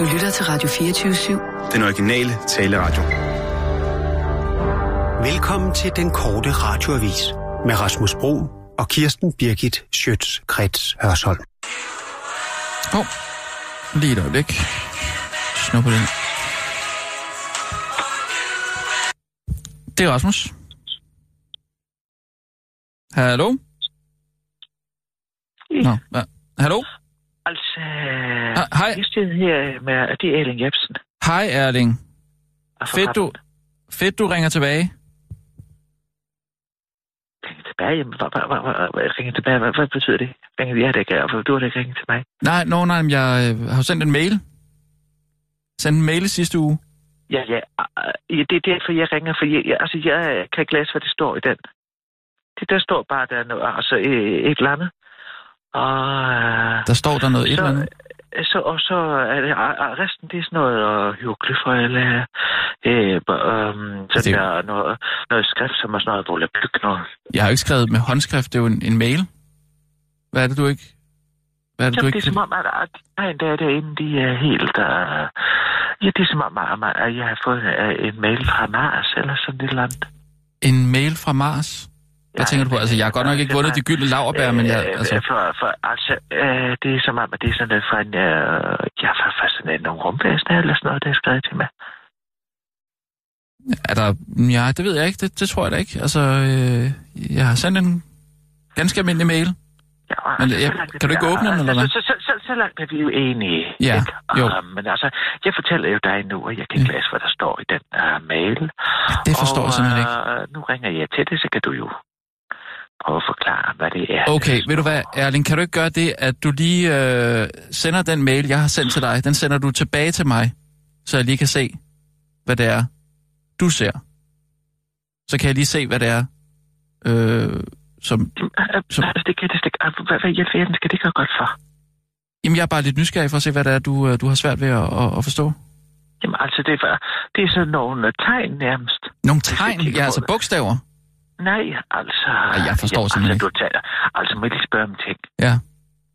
Du lytter til Radio 24-7. Den originale taleradio. Velkommen til den korte radioavis med Rasmus Bro og Kirsten Birgit Schøtz-Krets Hørsholm. Åh, oh, lige et øjeblik. Snupper den. Det er Rasmus. Hallo? Nå, hvad? Hallo? Altså, Ah, hej. sidder her med, det er Erling Jebsen. Hej Erling. Fedt du, fedt du ringer tilbage. Ringer tilbage? Jamen, hvad, hvad, hvad, hvad, ringer tilbage? Hvad, hvad betyder det? Ringer jeg det ikke? For du har da ikke ringet til mig. Nej, no, nej, jeg øh, har sendt en mail. Sendt en mail sidste uge. Ja, ja. øh, ja det er derfor, jeg ringer. For jeg, jeg, altså, jeg kan ikke læse, hvad det står i den. Det der står bare, der er noget, altså øh, et eller andet. Øh, Der står der noget et så, eller andet. Så, og så er det, resten, det er sådan noget øh, hieroglyffer, eller øh, øh, Altså, det- sådan der, noget, noget skrift, som er sådan noget volapyk, noget. Jeg har ikke skrevet med håndskrift, det er jo en, en mail. Hvad er det, du ikke... Hvad er det, du Jamen, det ikke... er som om, at, at nej, der derinde, de er helt... Uh, ja, det er som om, at, at jeg har fået uh, en mail fra Mars, eller sådan et eller andet. En mail fra Mars? Hvad tænker du på? Altså, jeg har godt nok ikke vundet de gyldne laverbær, men jeg... Øh, Altså, For, for, altså, uh, det er som om, at det er sådan noget fra en... Uh, ja, fra, fra sådan en nogle rumvæsener, eller sådan noget, der er skrevet til mig. er der... Ja, det ved jeg ikke. Det, det tror jeg da ikke. Altså, øh, jeg har sendt en ganske almindelig mail. Ja, og Men, altså, ja, er kan du ikke åbne den, eller hvad? altså, Så, så, så, så langt er vi jo enige. Ja, ikke? jo. Uh, men altså, jeg fortæller jo dig nu, at jeg kan ikke læse, hvad der står i den uh, mail. Det forstår og, jeg simpelthen ikke. øh, nu ringer jeg til det, så kan du jo prøve at forklare, hvad det er. Okay, ved du hvad, Erling, kan du ikke gøre det, at du lige øh, sender den mail, jeg har sendt til dig, den sender du tilbage til mig, så jeg lige kan se, hvad det er, du ser. Så kan jeg lige se, hvad det er, øh, som... Så- Altså, det kan det ikke. Altså, Hvad, hvad i alverden skal det gøre godt for? Jamen, jeg er bare lidt nysgerrig for at se, hvad det er, du, øh, du har svært ved at, at, at forstå. Jamen, altså, det er, det er sådan nogle øh, tegn nærmest. Nogle tegn, ja, altså det. bogstaver. Nej, altså... Ej, jeg forstår jamen, simpelthen altså, du tager, altså, må jeg lige spørge om ting. Ja.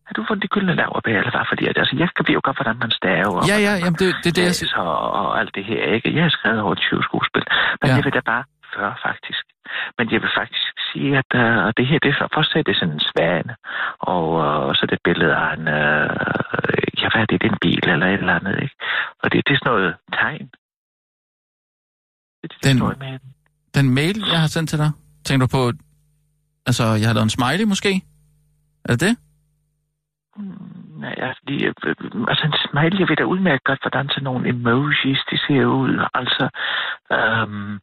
Har du fundet de gyldne laverbær, eller hvad? Fordi at, altså, jeg ved jo godt, hvordan man staver. Ja, ja, jamen, det, det er det, jeg læser og, og alt det her, ikke? Jeg har skrevet over 20 skuespil, men Ja. jeg vil da bare 40 faktisk. Men jeg vil faktisk sige, at uh, det her, det er først det er sådan en svane, og uh, så er det et billede af en, uh, ja, hvad er det, det er en bil eller et eller andet, ikke? Og det, det er sådan noget tegn. Det, det, Den- i maden. Den mail, jeg har sendt til dig, tænker du på... Altså, jeg har lavet en smiley måske? Er det det? Mm, Nej, altså, de, øh, altså en smiley, jeg ved da udmærket godt, hvordan sådan nogle emojis, de ser ud. Altså, øhm,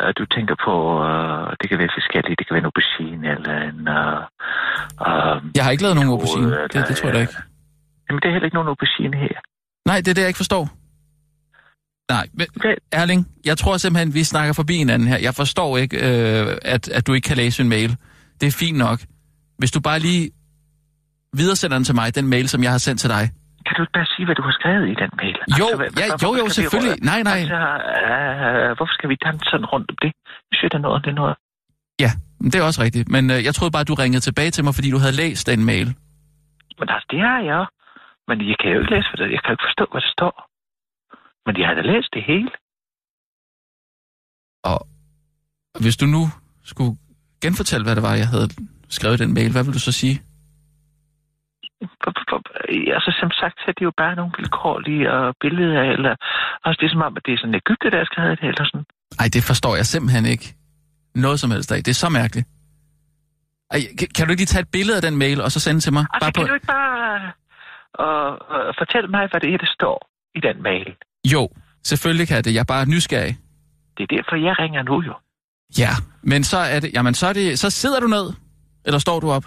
øh, du tænker på, øh, det kan være forskelligt, det kan være en aubergine, eller en... Øh, øh, Jeg har ikke lavet nogen aubergine. Det, det tror jeg da ikke. Jamen, det er heller ikke nogen aubergine her. Nej, det er det, jeg ikke forstår. Nej, men, Det, Erling, jeg tror simpelthen, vi snakker forbi hinanden her. Jeg forstår ikke, øh, at, at du ikke kan læse en mail. Det er fint nok. Hvis du bare lige videresender den til mig, den mail, som jeg har sendt til dig. kan du ikke bare sige, hvad du har skrevet i den mail? Altså, Jo, hvad- ja, jo, jo, vi selvfølgelig. røre- Nej, nej. Altså, øh, hvorfor skal vi danse sådan rundt om det? Jeg synes, det er noget, det er noget. Ja, det er også rigtigt. Men øh, jeg troede bare, du ringede tilbage til mig, fordi du havde læst den mail. Men altså, det har jeg. Men jeg kan jo ikke læse, hvad der, jeg kan jo ikke forstå, hvad der står. Men jeg har da læst det hele. Og hvis du nu skulle genfortælle, hvad det var, jeg havde skrevet den mail, hvad vil du så sige? Altså, som sagt, så er det jo bare nogle vilkårlige billeder, eller også det er som om, at det er sådan Ægypte, der har skrevet det, eller sådan. Ej, det forstår jeg simpelthen ikke. Noget som helst af. Det er så mærkeligt. Ej, kan, kan du ikke lige tage et billede af den mail, og så sende til mig? Altså, kan du ikke bare øh, øh, fortælle mig, hvad det er, der står i den mail? Jo, selvfølgelig kan det. Jeg er bare nysgerrig. Det er derfor, jeg ringer nu jo. Ja, men så er det, jamen så er det, så sidder du ned, eller står du op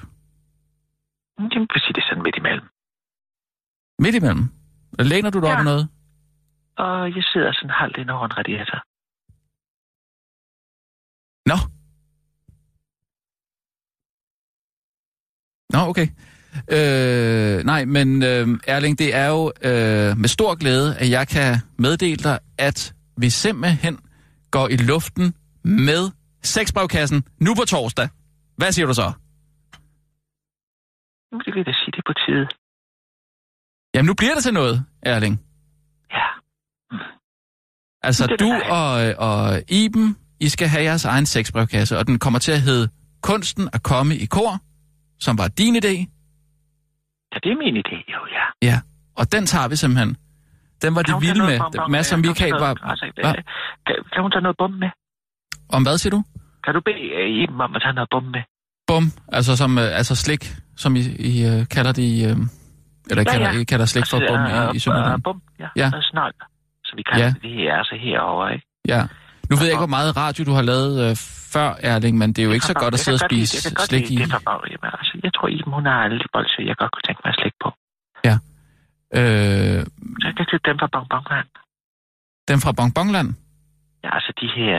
Jamen, præcis det er sådan midt imellem. midt imellem? Læner du dig ja. op noget? Og jeg sidder sådan halvt ind over en radiator. Nå. Nå, okay. Øh, nej, men øh, Erling, det er jo øh, med stor glæde, at jeg kan meddele dig, at vi simpelthen går i luften med sexbrevkassen nu på torsdag. Hvad siger du så? Nu vil jeg da sige, det på tide. Jamen, nu bliver det til noget, Erling. Altså, Det er du og, og Iben, I skal have jeres egen sexbrevkasse, og den kommer til at hedde Kunsten at komme i kor, som var din idé. Ja, det er min idé, jo, ja. Ja, og den tager vi simpelthen. Den var Kan tage vilde med. Kan hun Michael var... noget- Altså, Hva? øh, kan, kan hun tage noget bum med? Om hvad siger du? Kan du bede øh, Iben om at tage noget bum med? Bum, altså som øh, altså slik, som I, I uh, kalder det i... Uh, eller Ja, kalder, ja. I kalder slik for bum øh, i, i Sønderland. øh, Bum, ja. Ja. Snold. Så vi kalder Ja. ja. det her, altså herovre, ikke? Ja. Nu ved jeg ikke, hvor meget radio du har lavet øh, før, Erling, men det er jo ikke så godt at sidde og kan godt lide- spise jeg kan godt slik lide i. Det for bag, jamen, altså, jeg tror, Iben, hun har alle de bolsjer, jeg godt kunne tænke mig at slikke på. Øh, Så jeg kan til dem fra Bonbonland. dem fra Bonbonland. Ja, altså de her...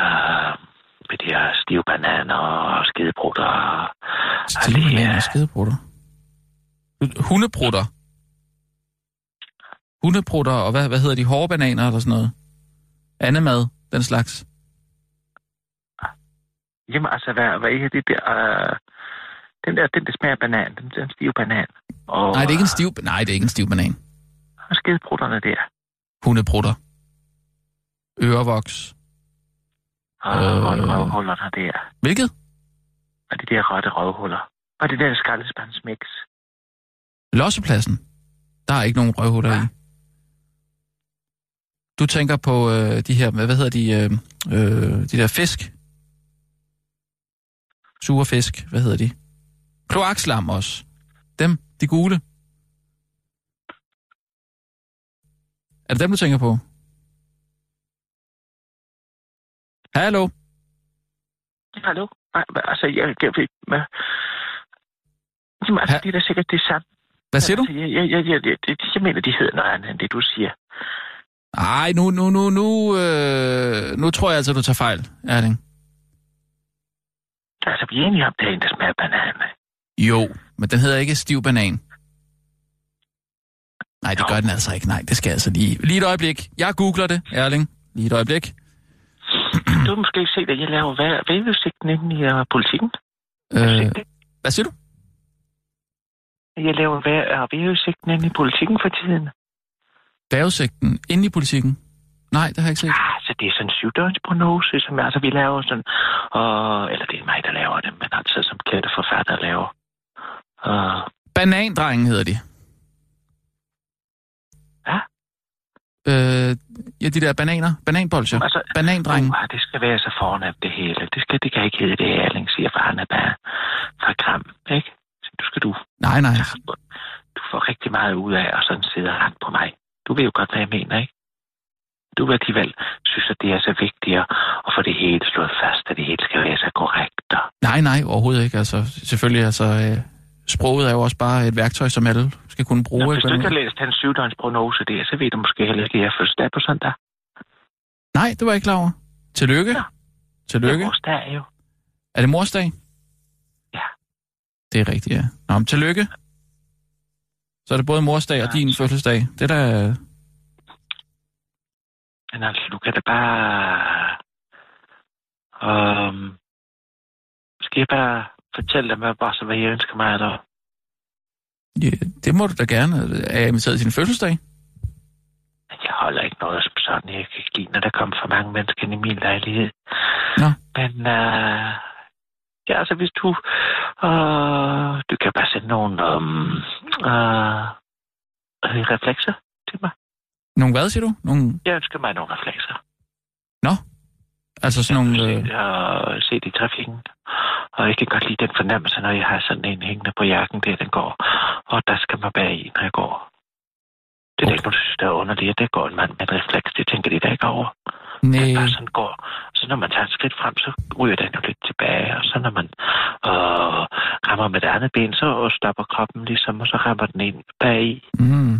Øh, med de her stive bananer og skidebrutter og det Stilbananer her. og skidebrutter. Hundebrutter. Hundebrutter, og hvad, hvad hedder de? Hårde bananer eller sådan noget? Andemad, den slags. Jamen altså, hvad, hvad er det der... Øh, den der, den der smager af banan, den, den stive banan. Og, Nej, det er ikke en stiv, nej, det er ikke en stiv banan. Og skidebrutterne der. Hundebrutter. Ørevoks. Og Øh. røvhullerne der. Hvilket? Og de der røde røvhuller. Og det der skraldespandsmix. Lossepladsen. Der er ikke nogen røvhuller i. Du tænker på øh, de her, hvad, hvad hedder de, øh, øh, de der fisk? Sure fisk, hvad hedder de? Kloakslam også. Dem, de gule. Er det dem, du tænker på? Hallo? Hallo? Nej, altså, jeg, jeg ved... Hvad? Jamen, altså, Ha- det er da sikkert det samme. Hvad siger du? Altså, jeg, jeg, jeg, jeg, jeg, jeg, jeg mener, de hedder noget andet end det, du siger. Ej, nu, nu, nu, nu, øh, nu tror jeg altså, du tager fejl, Erling. Altså, vi er enige om, det er en, der smager banan. Jo, men den hedder ikke stiv banan. Nej, det Jo. gør den altså ikke. Nej, det skal altså lige... Lige et øjeblik. Jeg googler det, Erling. Lige et øjeblik. Du har måske ikke set, at jeg laver vær- vejrudsigten inde i uh, politikken. Øh, hvad siger du? Jeg laver vær- vejrudsigten inde i politikken for tiden. Vejrudsigten inde i politikken? Nej, det har jeg ikke set. Så det er sådan en syvdøgnsprognose, som altså, vi laver sådan... Og, eller det er mig, der laver det, men altså som kendte forfatter laver. Uh, Banandrengen hedder de. Hvad? Øh, ja, de der bananer. Bananbolcher. altså, Banandrengen. uh, det skal være så fornemt det hele. Det, skal, det kan ikke hedde det, Erling siger, for han er bare fra Kram, ikke? Så du skal du... Nej, nej. Du får rigtig meget ud af at sådan sidde og på mig. Du ved jo godt, hvad jeg mener, ikke? Du alligevel synes, at det er så vigtigt at få det hele slået fast, at det hele skal være så korrekt. Nej, nej, overhovedet ikke. Altså, selvfølgelig, altså, øh, sproget er jo også bare et værktøj, som alle skal kunne bruge. Nå, hvis du ikke har læst hans syvdøgnsprognose der, så ved du måske heller ikke, at jeg fødselsdag på søndag. Nej, det var jeg ikke klar over. Tillykke. Ja. Tillykke. Det er vores dag jo. Er det morsdag? Ja. Det er rigtigt, ja. Nå, men tillykke. Så er det både morsdag og Ja. din fødselsdag. Det er da... Men altså, du kan da bare... Um, skal jeg bare fortælle dig, hvad, bare så, hvad jeg ønsker mig, eller? Ja, det må du da gerne. Er jeg inviteret til din fødselsdag? Jeg holder ikke noget som sådan. Jeg kan ikke lide, når der kommer for mange mennesker ind i min lejlighed. Nå. Men uh, ja, altså hvis du... Uh, du kan bare sende nogle um, uh, reflekser til mig. Nogle hvad, siger du? Nogle... Jeg ønsker mig nogle reflekser. Altså sådan nogle... Øh... Og se det i trafikken. Og jeg kan godt lide den fornemmelse, når jeg har sådan en hængende på jakken, der den går. Og der skal man bag i, når jeg går. Det er Okay. ikke, synes, det er underligt, at der går en mand med en refleks. Det tænker de da ikke over. Nej, bare sådan går. Så når man tager et skridt frem, så ryger den jo lidt tilbage. Og så når man øh, rammer med det andet ben, så stopper kroppen ligesom, og så rammer den ind bag i. mm.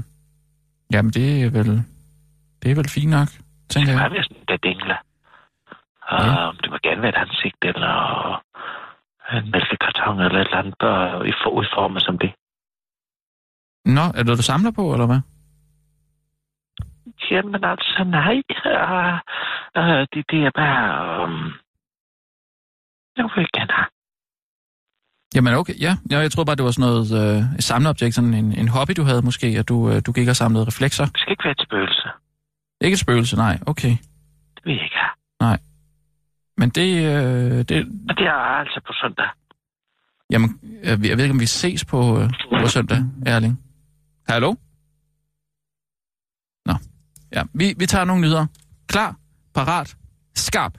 Jamen, det er vel... Det er vel fint nok, tænker Det jeg. kan være sådan, der dingler. Og Ja. det må gerne være et ansigt, eller en mælkekarton, eller et eller andet, øh, i for- udformet som det. Nå, er det noget, du samler på, eller hvad? Jamen altså, nej. Uh, uh, det, det er bare... Um, jeg vil gerne have. Jamen okay, ja. ja jeg tror bare, det var sådan noget øh, et samleobjekt, sådan en, en hobby, du havde måske, at du, øh, du gik og samlede reflekser. Det skal ikke være et spøgelse. Ikke et spøgelse, nej. Okay. Det vil jeg ikke have. Nej. Men det... Øh, det Og det er altså på søndag. jamen, jeg, jeg ved ikke, om vi ses på, øh, på søndag, Erling. Hallo? Nå. Ja, vi, vi tager nogle nyheder. Klar, parat, skarp.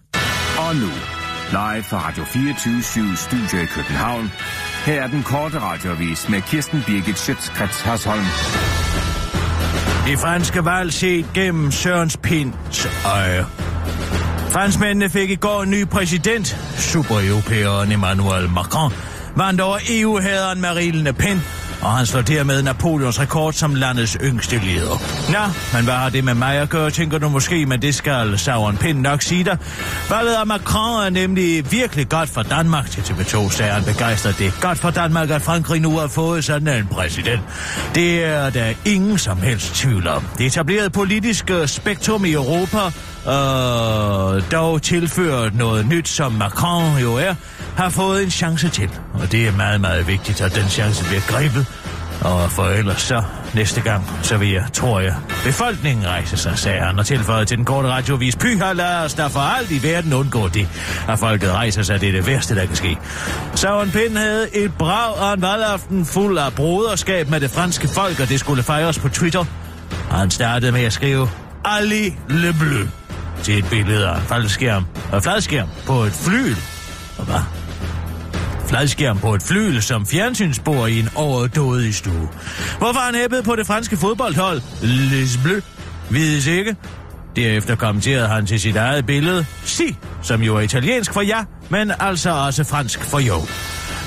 Og nu, live fra Radio 24 Studio i København. Her er den korte radiovis med Kirsten Birgit Schøtzgrads Hasholm. Det franske valg set gennem Sørens Pins øje. Franskmændene fik i går en ny præsident, supereuropæeren Emmanuel Macron, vandt over EU-hæderen Marine Le Pen, og han slår dermed Napoleons rekord som landets yngste leder. Nå, men hvad har det med mig at gøre, tænker du måske, men det skal Sauron Pind nok sige dig. Valget af Macron er nemlig virkelig godt for Danmark til TV2, sagde han begejstret. Det er godt for Danmark, at Frankrig nu har fået sådan en præsident. Det er der ingen som helst tvivl om. Det etablerede politiske øh, spektrum i Europa øh, dog tilført noget nyt, som Macron jo er, har fået en chance til. Og det er meget, meget vigtigt, at den chance bliver grebet. Og for ellers så, næste gang, så vil jeg, tror jeg, befolkningen rejse sig, sagde han, og tilføjede til den korte radiovis. Pyha, lad os der for alt i verden undgå det, at folket rejser sig, det er det værste, der kan ske. Søren Pind havde et brag og en valgaften fuld af broderskab med det franske folk, og det skulle fejres på Twitter. Og han startede med at skrive, Ali Le Bleu til et billede af en faldskærm, og fladskærm på et flyl. Og hvad? Fladskærm på et flyl som fjernsynsbord i en overdådig stue. Hvorfor han æbbede på det franske fodboldhold? Les Bleus. Vides ikke. Derefter kommenterede han til sit eget billede, si, som jo er italiensk for ja, men altså også fransk for jo.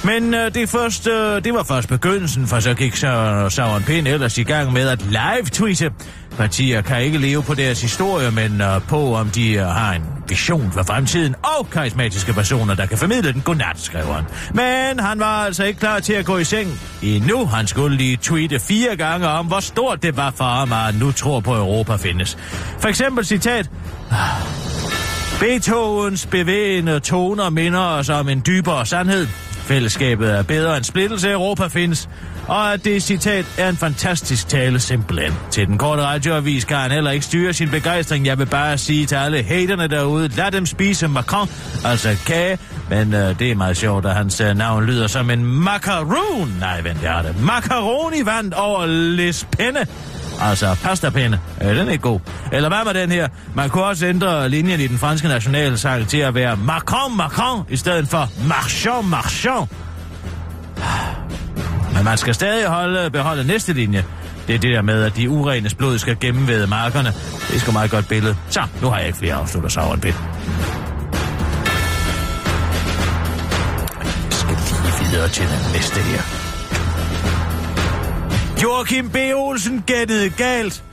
Men øh, det, først, øh, det var først begyndelsen, for så gik Søren Pind ellers i gang med at live-tweete. Partier kan ikke leve på deres historie, men øh, på om de øh, har en vision for fremtiden og karismatiske personer, der kan formidle den godnat, skrev han. Men han var altså ikke klar til at gå i seng endnu. Han skulle lige tweete fire gange om, hvor stort det var for ham, at han nu tror på, at Europa findes. For eksempel citat... Ah, Beethovens bevægende toner minder os om en dybere sandhed. Fællesskabet er bedre end splittelse, Europa findes. Og at det citat er en fantastisk tale simpelthen. Til den korte radioavis kan han heller ikke styre sin begejstring. Jeg vil bare sige til alle haterne derude, lad dem spise Macron, altså kage. Men øh, det er meget sjovt, at hans øh, navn lyder som en macaron. Nej, vent, jeg har det. Macaroni vandt over Les Penne. Altså pastapinde. Øh, den er ikke god. Eller hvad med den her? Man kunne også ændre linjen i den franske nationalsang til at være Macron, Macron, i stedet for Marchand, Marchand. Men man skal stadig holde, beholde næste linje. Det er det der med, at de urenes blod skal gennemvæde markerne. Det er sgu meget godt billede. Så, nu har jeg ikke flere afslutter savren pind. skal lige videre til den næste her. Joachim B. Olsen gættede galt.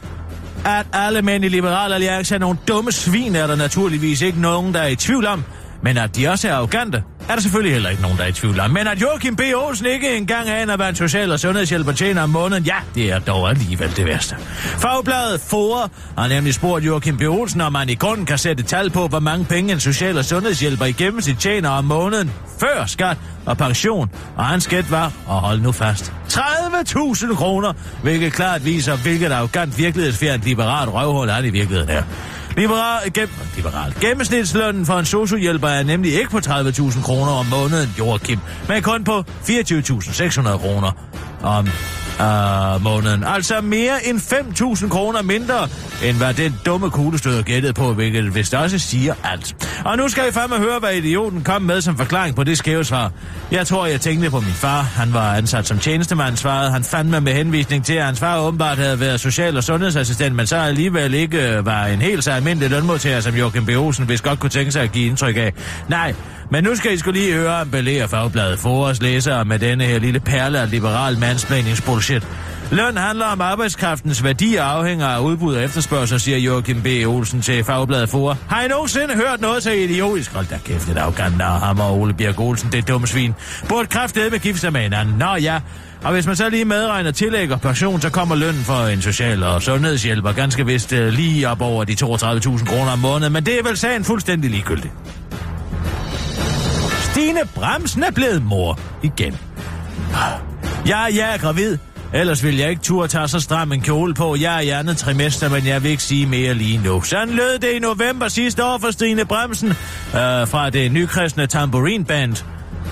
At alle mænd i Liberal Alliance er nogle dumme svin, er der naturligvis ikke nogen, der er i tvivl om. Men at de også er arrogante, er der selvfølgelig heller ikke nogen, der er i tvivl om. Men at Joachim B. Olsen ikke engang aner, hvad en social- og sundhedshjælper tjener om måneden, ja, det er dog alligevel det værste. Fagbladet Fore har nemlig spurgt Joachim B. Olsen, om man i grunden kan sætte tal på, hvor mange penge en social- og sundhedshjælper i gennemsnit tjener om måneden, før skat og pension. Og hans gæt var, og hold nu fast, 30.000 kroner, hvilket klart viser, hvilket arrogant virkelighedsfjernt liberalt røvhul han i virkeligheden er. Liberal, gem, liberal. Gennemsnitslønnen for en sociohjælper er nemlig ikke på 30.000 kroner om måneden, Joachim, men kun på 24.600 kroner om øh, måneden. Altså mere end 5.000 kroner mindre, end hvad den dumme kuglestøder gættede på, hvilket vist også siger alt. Og nu skal I fandme høre, hvad idioten kom med som forklaring på det skæve svar. Jeg tror, jeg tænkte på min far. Han var ansat som tjenestemand, svarede han fandme med henvisning til, at hans far åbenbart havde været social- og sundhedsassistent, men så alligevel ikke øh, var en helt så almindelig lønmodtager, som Joachim B. Olsen, hvis godt kunne tænke sig at give indtryk af. Nej, men nu skal I skulle lige høre om belæger fagbladet for os læsere med denne her lille perle af liberal mansplainingsbullshit. Løn handler om arbejdskraftens værdi og afhænger af udbud og efterspørgsel, siger Joachim B. Olsen til Fagbladet for. Har I nogensinde hørt noget så idiotisk? Hold da kæft, det arrogant af ham og Ole Bjerg Olsen, det er dumme svin. Burde kraftedeme med gifte sig med hinanden. Nå ja, og hvis man så lige medregner tillæg og pension, så kommer lønnen for en social- og sundhedshjælper ganske vist øh, lige op over de 32.000 kroner om måneden, men det er vel sagen fuldstændig ligegyldigt. Stine Bremsen er blevet mor igen. Ja, jeg er gravid, Ellers vil jeg ikke turde tage så stram en kjole på. Jeg er i andet trimester, men jeg vil ikke sige mere lige nu. Sådan lød det i november sidste år for Stine Bremsen øh, fra det nykristne Tambourine Band.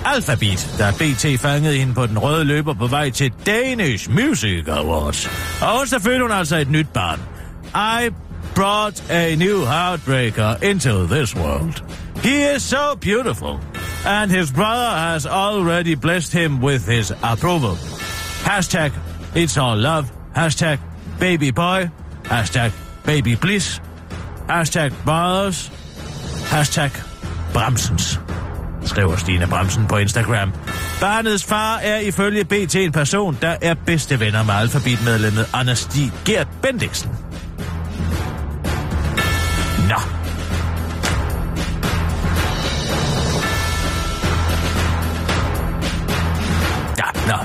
Alphabet, der BT fangede hende på den røde løber på vej til Danish Music Awards. Og så fødte hun altså et nyt barn. I brought a new heartbreaker into this world. He is so beautiful, and his brother has already blessed him with his approval. Hashtag it's all love. Hashtag baby boy. Hashtag baby bliss. Hashtag brothers. Hashtag Bremsens skriver Stine Bremsen på Instagram. Barnets far er ifølge BT en person, der er bedste venner med alfabetmedlemmet Anders Stig Gert Bendiksen.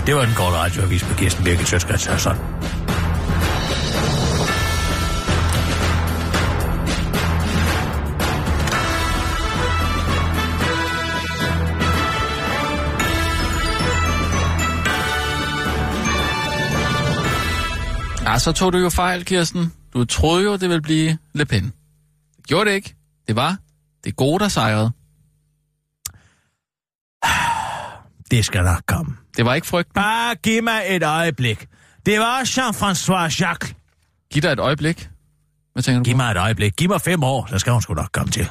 Det var den korte radioavis med Kirsten Birgit Sjøtskrets Hørsson. Ja, ah, så tog du jo fejl, Kirsten. Du troede jo, det ville blive Le Pen. Det gjorde det ikke. Det var det gode, der sejrede. Det skal nok komme. Det var ikke frygten. Bare giv mig et øjeblik. Det var Jean-François Jacques. Giv dig et øjeblik. Hvad tænker du Giv på? mig et øjeblik. Giv mig fem år, så skal hun sgu nok komme til.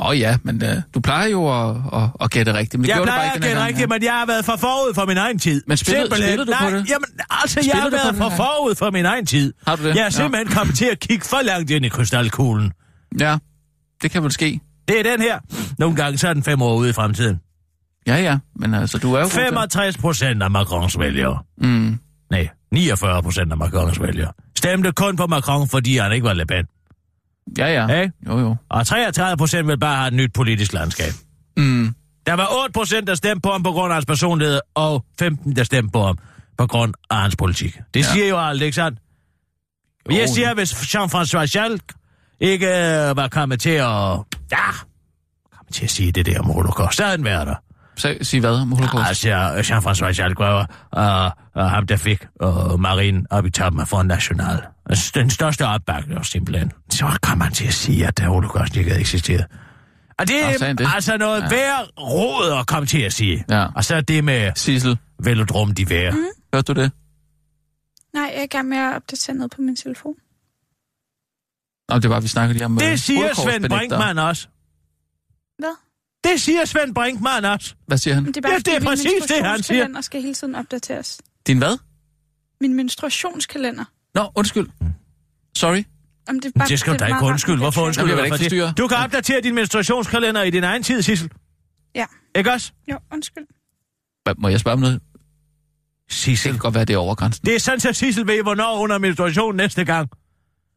Åh oh, ja, men uh, du plejer jo at, at, at gætte rigtigt. Men det Jeg gjorde du bare plejer ikke at gætte gang, rigtigt, ja. men jeg har været for forud for min egen tid. Men spillede- Simpelthen. spillede du på Nej, det? Jamen, altså, jeg Spillede har du på været for forud for min egen tid. Har du det? Jeg er Ja. simpelthen kommet til at kigge for langt ind i krystalkuglen. Ja, det kan vel ske. Det er den her. Nogle gange så er den fem år ude i fremtiden. Ja, ja, men altså, du er jo god til- 65 procent af Macrons vælgere. Mm. Nej, 49 procent af Macrons vælgere. Stemte kun på Macron, fordi han ikke var Le Pen. Ja, ja. Hey? Jo, jo. Og 33 procent vil bare have et nyt politisk landskab. Mm. Der var 8 procent, der stemte på ham på grund af hans personlighed, og 15, der stemte på ham på grund af hans politik. Det Ja. siger jo alt, ikke sandt? Jo, Jeg siger, hvis Jean-François Jalk ikke øh, var kommet til at... Ja, kommet til at sige det der om holocaust, så havde han været der. Så, sig hvad om holocaust? Altså, Jean-François var uh, uh, ham, der fik uh, Marine op i toppen af Front National. Altså, den største opbakning, simpelthen. Så kan man til at sige, at der holocaust ikke havde eksisteret. Og det er det? altså noget Ja. værd råd at komme til at sige. Ja. Og så det med Sissel, velodrum de værd. Mm. hørte du det? Nej, jeg er i gang med at opdatere noget på min telefon. Nå, det var, vi snakkede lige om... øh, Det siger Svend. Brinkmann også. Det siger Svend Brinkmann også. Hvad siger han? Men det er bare, Ja, det er min præcis det, han siger. menstruationskalender skal hele tiden opdateres. Din hvad? Min menstruationskalender. Nå, undskyld. Sorry. Om det, er bare, Det skal du da ikke undskylde. Hvorfor at undskylde? Nå, jeg vil ikke det? forstyrre. Du kan opdatere din menstruationskalender i din egen tid, Sissel. Ja. Ikke også? Jo, undskyld. Hvad, må jeg spørge om noget? Det Sissel. kan godt være, det er over grænsen. Det er sådan, at Sissel ved, hvornår hun har menstruation næste gang.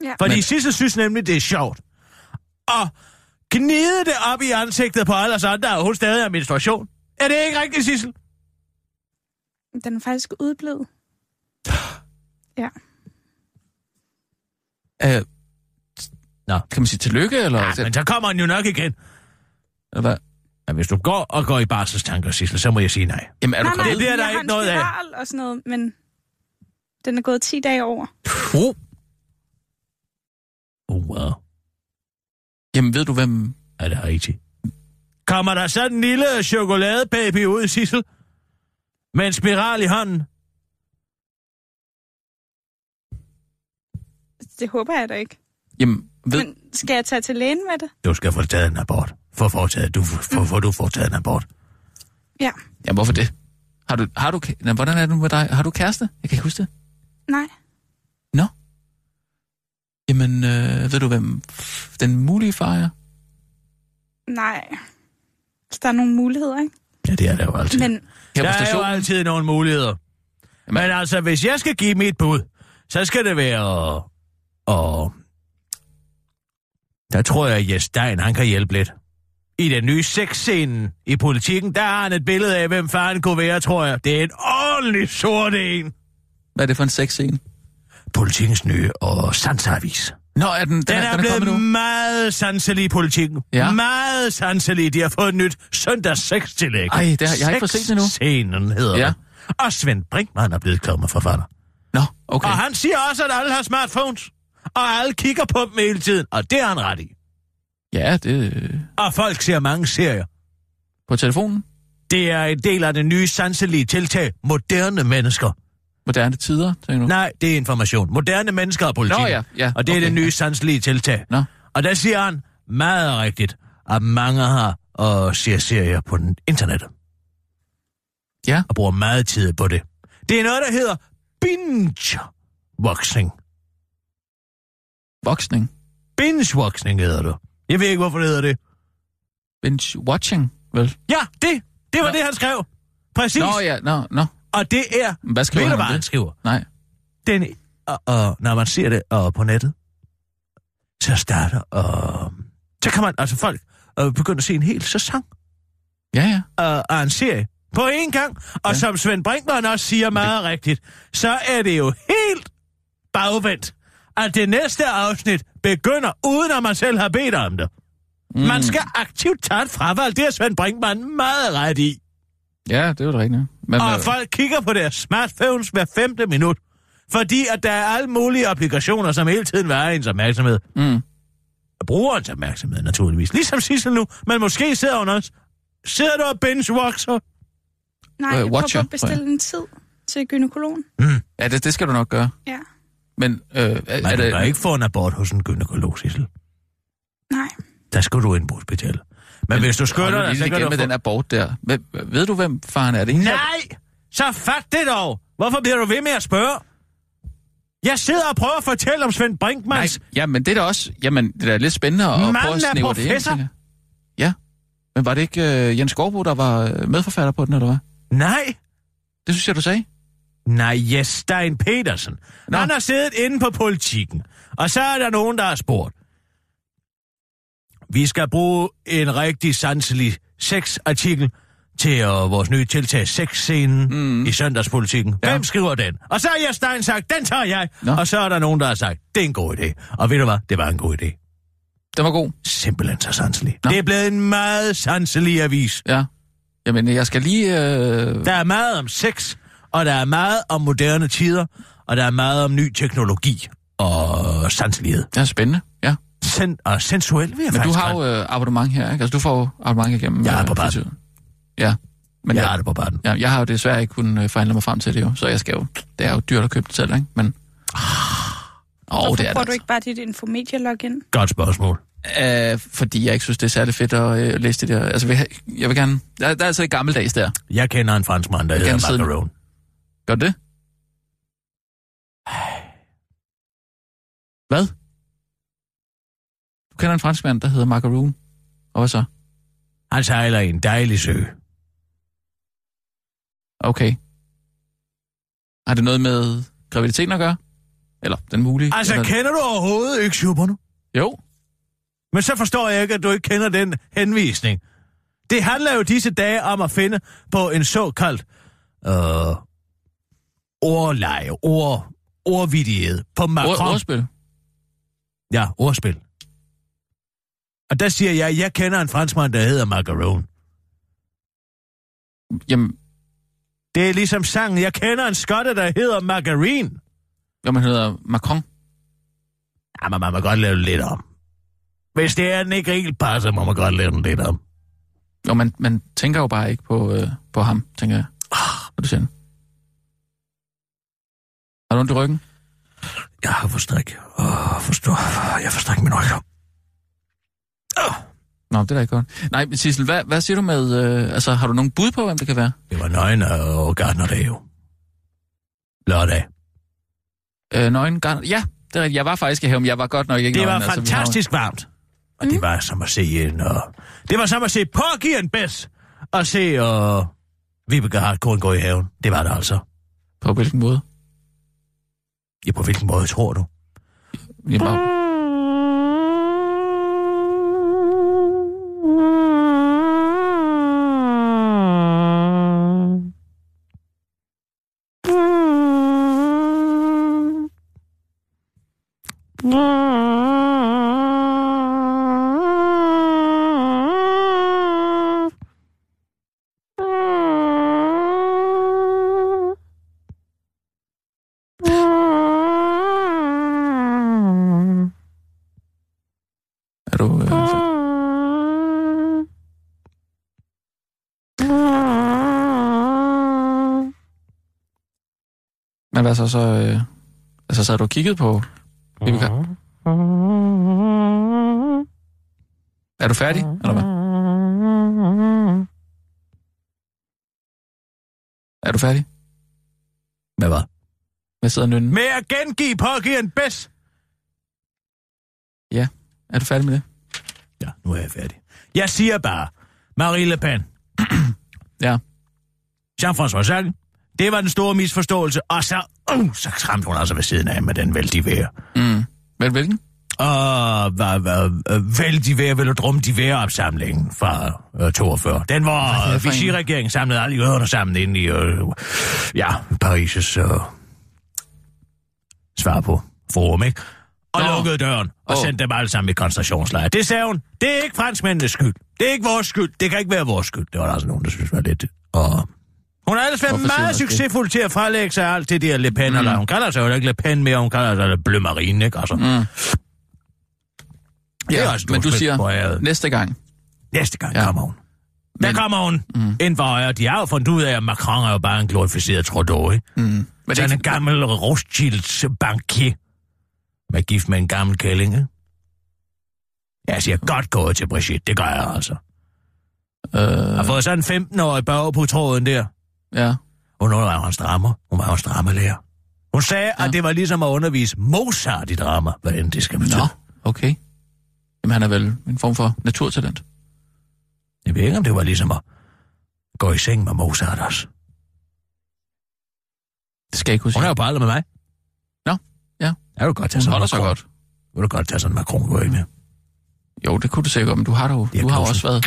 Ja. Fordi Men... Sissel synes nemlig, det er sjovt. Og gnide det op i ansigtet på alle os andre, og hun stadig har menstruation. Er det ikke rigtigt, Sissel? Den er faktisk udblevet. Ja. Øh, Nå. Kan man sige tillykke, eller? Ja, men så kommer han jo nok igen. eller hvad? Men hvis du går og går i barselstanker, Sissel, så må jeg sige nej. Jamen, er du nej, nej? Det bliver der jeg ikke noget af. og sådan noget, men den er gået 10 dage over. Uh. Oh, wow. Jamen, ved du, hvem... Er det rigtigt? Kommer der sådan en lille chokoladebaby ud, Sissel? Med en spiral i hånden? Det håber jeg da ikke. Jamen, ved... Men skal jeg tage til lægen med det? Du skal få taget en abort. Få foretaget, du, få, få du foretaget en abort. Ja. Jamen, hvorfor det? Har du... Har du... Hvordan er det nu med dig? Har du kæreste? Jeg kan ikke huske det. Nej. Nå. Jamen, øh, ved du, hvem den mulige far er? Nej. Så der er nogle muligheder, ikke? Ja, det er der jo altid. Men Her der er jo altid nogle muligheder. Jamen- Men altså, hvis jeg skal give mit bud, så skal det være... Og... Der tror jeg, at Jes Stein, han kan hjælpe lidt. I den nye sexscene i politikken, der har han et billede af, hvem faren kunne være, tror jeg. Det er en ordentlig sort en. Hvad er det for en sexscene? Politikens nye og sansavis. Nå, er den, den, Den, er, den er blevet nu? meget sanselig i politikken. Ja. Meget sanselig. De har fået et nyt søndags sextillæg. Ej, det har- jeg har ikke fået set det endnu. Scenen hedder Ja. ja. Og Svend Brinkmann er blevet kommet forfatter. Nå, okay. Og han siger også, at alle har smartphones. Og alle kigger på dem hele tiden, og det er han ret i. Ja, det Og folk ser mange serier. på telefonen. Det er en del af det nye sanselige tiltag, moderne mennesker. Moderne tider, tænker du? Nej, det er information. Moderne mennesker og politik. Nå ja, ja, Og det er okay, det nye ja. sanselige tiltag. Nå. Og der siger han meget rigtigt, at mange har og ser serier på den internet. Ja. Og bruger meget tid på det. Det er noget, der hedder binge-voksning. Voksning. Binge-voksning hedder det. Jeg ved ikke, hvorfor det hedder det. Binge watching, vel? Ja, det. Det var Nå. det, han skrev. Præcis. Nå ja, nå, nå. Og det er... Hvad skriver ved du, han hvad han det? skriver? Nej. Den, og, og, når man ser det og på nettet, så starter, og så kan man, altså folk, øh, begynde at se en hel sæson Ja, ja. øh, af en serie på én gang. Og Ja. som Svend Brinkmann også siger meget rigtigt, så er det jo helt bagvendt, at det næste afsnit begynder, uden at man selv har bedt om det. Mm. Man skal aktivt tage et fravalg, det er Svend Brinkmann meget ret i. Ja, det var det rigtigt. Men, Og øh, folk kigger på deres smartphones hver femte minut. Fordi at der er alle mulige applikationer, som hele tiden vil have ens opmærksomhed. mm, Brugerens opmærksomhed, naturligvis. Ligesom Sissel nu, men måske sidder hun også. Sidder du og binge-watcher? Nej, Øh, jeg prøver at bestille en tid til gynekologen. ja, det, det skal du nok gøre. Ja. Men øh, er, Man er kan det... da ikke få en abort hos en gynekolog, Sissel. Nej. Der skal du ind på hospitalet. Men, hvis du skynder dig, så kan du med få... den abort der. Ved, ved du, hvem faren er? Det Nej! Så fat det dog! Hvorfor bliver du ved med at spørge? Jeg sidder og prøver at fortælle om Svend Nej, Brinkmans... ja, men det er da også... Jamen, det er da lidt spændende at, at prøve Manden at snævre det ind. tænker. Ja. Men var det ikke uh, Jens Skovbo, der var øh, medforfatter på den, eller hvad? Nej! Det synes jeg, du sagde. Nej, Jes Stein Petersen. Nå. Han har siddet inde på politikken, og så er der nogen, der har spurgt. Vi skal bruge en rigtig sanselig sexartikel til uh, vores nye tiltag, sexscenen mm. i søndagspolitikken. Ja. Hvem skriver den? Og så har Jes Stein sagt, den tager jeg. Nå. Og så er der nogen, der har sagt, det er en god idé. Og ved du hvad? Det var en god idé. Den var god. Simpelthen så sanselig. Nå. Det er blevet en meget sanselig avis. Ja. Jamen, jeg skal lige... Øh... Der er meget om sex, og der er meget om moderne tider, og der er meget om ny teknologi og sanselighed. Det er spændende. Sen- og sensuel, vil jeg Men du har jo øh, abonnement her, ikke? Altså, du får jo abonnement igennem... Jeg er på øh, banen. fritiden. Ja. Men jeg jeg, har det på banen. ja, jeg har jo desværre ikke kunnet øh, forhandle mig frem til det jo, så jeg skal jo... Det er jo dyrt at købe det selv, ikke? Men... Åh, Hvorfor oh, det er bruger det du ikke bare dit Infomedia-login? Godt spørgsmål. altså. Uh, fordi jeg ikke synes, det er særlig fedt at øh, læse det der. Altså, vil jeg, jeg vil gerne... Der, der er altså et gammeldags der. Jeg kender en franskmand, der Jeg hedder Macaron. Gør det? Hvad? Kender en franskmand, der hedder Macaroon. Og hvad så? Han sejler i en dejlig sø. Okay. Har det noget med graviditeten at gøre? Eller den mulige? Altså, eller... kender du overhovedet ikke Schuberne? Jo. Men så forstår jeg ikke, at du ikke kender den henvisning. Det handler jo disse dage om at finde på en såkaldt øh, ordleje, ord, ordvidighed på Macron. Ord, ordspil. Ja, ordspil. Og der siger jeg, jeg kender en franskmand, der hedder Macaron. Jamen, Det er ligesom sangen, jeg kender en skotte, der hedder Margarine. hvad man hedder Macron. Ja, men man må godt lave det lidt om. Hvis det er, den ikke helt passer, må man godt lave den lidt om. Og man, man tænker jo bare ikke på, øh, på ham, tænker jeg. Hvad du siger. Har du ondt i ryggen? Jeg har forstrik. Åh, forstår. Jeg forstrik min rykker. Nå, det er da ikke godt. Nej, men Sissel, hvad, hvad siger du med... Øh, altså, har du nogen bud på, hvem det kan være? Det var nøgen og Gardner jo. Lørdag. Øh, nøgen garn... Ja, det er rigtigt. Jeg var faktisk i haven, jeg var godt nok ikke Det var altså, vi har fantastisk varmt. Og det var som at se en... Uh... Det var som at se Porky and Bess. Og se uh... Vibeke Hartkorn gå i haven. Det var det altså. På hvilken måde? Ja, på hvilken måde tror du? Jamen, hvad så så... Øh, altså, så har du kigget på... Vibeke? Er du færdig, eller hvad? Er du færdig? Hvad hvad? Med sidder nynne? Med at gengive pågiven bedst. Ja. Er du færdig med det? Ja, nu er jeg færdig. Jeg siger bare, Marie Le Pen, Ja. Jean-François Sartre, det var den store misforståelse, og så, uh, så skræmte hun altså ved siden af med den vældige vejr. Mm. Vel, hvilken? Og hvad, hvad, øh, vældig vejr, velodrum de vejr opsamlingen fra øh, 42. Den var øh? Vichy-regeringen samlede alle jøderne sammen ind i, øh, ja, Paris' øh, svar på forum, ikke? Og Nå. lukkede døren og Åh. sendte dem alle sammen i koncentrationslejre. Det sagde hun. Det er ikke franskmændenes skyld. Det er ikke vores skyld. Det kan ikke være vores skyld. Det var der altså nogen, der synes var lidt... Og hun har ellers været meget succesfuld til at frelægge sig alt det der Le Pen, mm. eller hun kalder sig jo ikke Le Pen mere, hun kalder sig Bleu Marine, ikke? Altså, Mm. Det Ja, men du siger næste gang. Næste gang Ja. kommer hun. Der Men- kommer hun mm. ind for højre. De har jo fundet ud af, at Macron er jo bare en glorificeret Trudeau, ikke? Mm. Men det Sådan er en gammel Rothschilds bankier. Med gift med en gammel kælling, ikke? Jeg siger godt gået til Brigitte, det gør jeg altså. Øh, Har fået sådan en 15-årig bag på tråden der. Ja. Hun var jo en strammer. Hun var jo en strammerlærer. Hun sagde, Ja. at det var ligesom at undervise Mozart i drama, hvad end det skal betyde. Nå, okay. Jamen, han er vel en form for naturtalent. Jeg ved ikke, om det var ligesom at gå i seng med Mozart også. Det skal jeg ikke kunne Hun er jo alder med mig. Nå, ja. Jeg vil godt tage Hun sådan holder sig Macron. godt. Vil du godt tage sådan en Macron, går ikke med? Jo, det kunne du sikkert, men du har, jo, du har jo også været...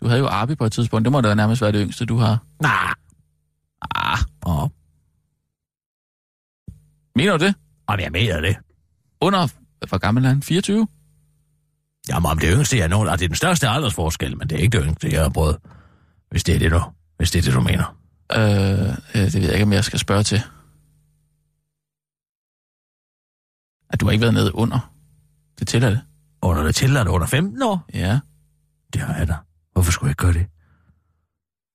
Du havde jo Arbi på et tidspunkt. Det må da nærmest være det yngste, du har. Nej. Ah, Åh, mener du det? om jeg mener det. Under... Hvor gammel er han? 24? Jamen, om det yngste jeg når, det er den største aldersforskel, men det er ikke det yngste, jeg har prøvet. Hvis det er det, du, hvis det, er det, du mener. Øh, det ved jeg ikke, om jeg skal spørge til. At du har ikke været nede under. Det tæller det. Under det tilladt under 15 år? Ja. Det har jeg da. Hvorfor skulle jeg gøre det?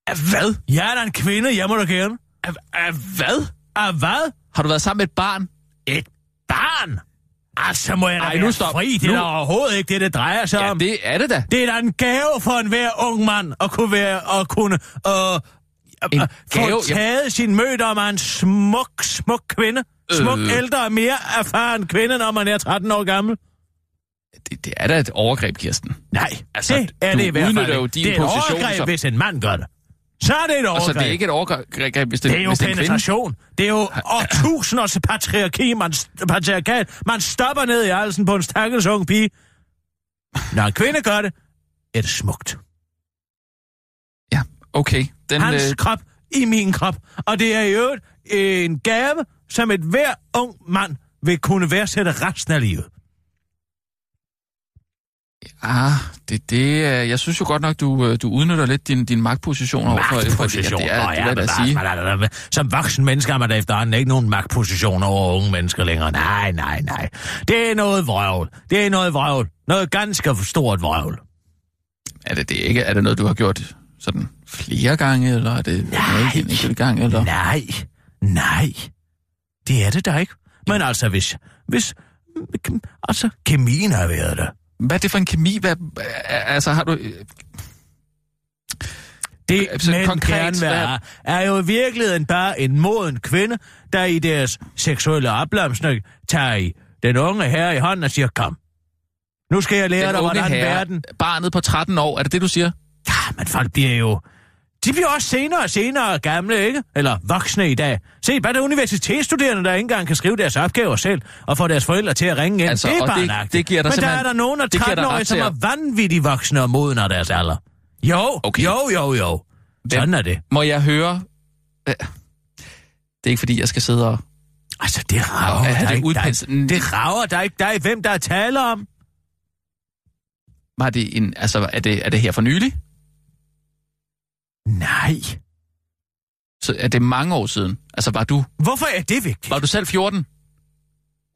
Af hvad? Jeg er da en kvinde, jeg må da gerne. Af, af hvad? Af hvad? Har du været sammen med et barn? Et barn? Altså, må jeg da Ej, være nu stop. fri. Det er Nu- da overhovedet ikke det, det drejer sig Ja, om. det er det da. Det er da en gave for en hver ung mand at kunne være at kunne øh, En øh, gave? få taget sin mødom af en smuk, smuk kvinde. Smuk, Øh. ældre og mere erfaren kvinde, når man er 13 år gammel. Det, det er da et overgreb, Kirsten. Nej, Altså, det er du det i hvert fald udnytter jo din Det er et position overgreb, som- hvis en mand gør det. Så er det et overgreb. Og så det er ikke et overgreb, hvis det, Det er jo hvis det er penetration. Det er jo årtusinders patriarki, man, patriarkat. Man stopper ned i halsen på en stakkels ung pige. Når en kvinde gør det, er det smukt. Ja, okay. Den, Hans øh, krop i min krop. Og det er i øvrigt en gave, som et hver ung mand vil kunne værdsætte resten af livet. Ah, det, det, øh, jeg synes jo godt nok, du, øh, du udnytter lidt din, din magtposition overfor Magtposition. Ja, det, er, det da men sige. Som voksen menneske har man da efterhånden ikke nogen magtposition over unge mennesker længere. Nej, nej, nej. Det er noget vrøvl. Det er noget vrøvl. Noget ganske stort vrøvl. Er det, det ikke? Er det noget, du har gjort sådan flere gange, eller er det noget en enkelt gang? Eller? Nej, nej. Det er det da ikke. Men altså, hvis... hvis altså, kemien har været der. Hvad er det for en kemi? Hvad, altså, har du... øh, Det, Sådan men konkret, gerne være, er jo i virkeligheden bare en moden kvinde, der i deres seksuelle oplamsning tager i den unge herre i hånden og siger, kom. Nu skal jeg lære Den dig, hvordan herre, verden... barnet på 13 år, er det det, du siger? Ja, men folk bliver jo... De bliver også senere og senere gamle, ikke? Eller voksne i dag. Se, bare der universitetsstuderende, der ikke engang kan skrive deres opgaver selv, og få deres forældre til at ringe ind. Altså, det er bare det- det giver dig Men der er der nogen af det giver dig 13-årige, ret som er vanvittigt voksne og moden af deres alder. Jo, Okay. jo, jo, jo. Sådan er det. Må jeg høre... Det er ikke, fordi jeg skal sidde og... Altså, det rager Ja, der det ikke. Der, udpenslet? det rager der ikke. Der er hvem, der er tale om. Var det en... Altså, er det, er det her for nylig? Nej. Så er det mange år siden? Altså, var du, Hvorfor er det vigtigt? var du selv 14?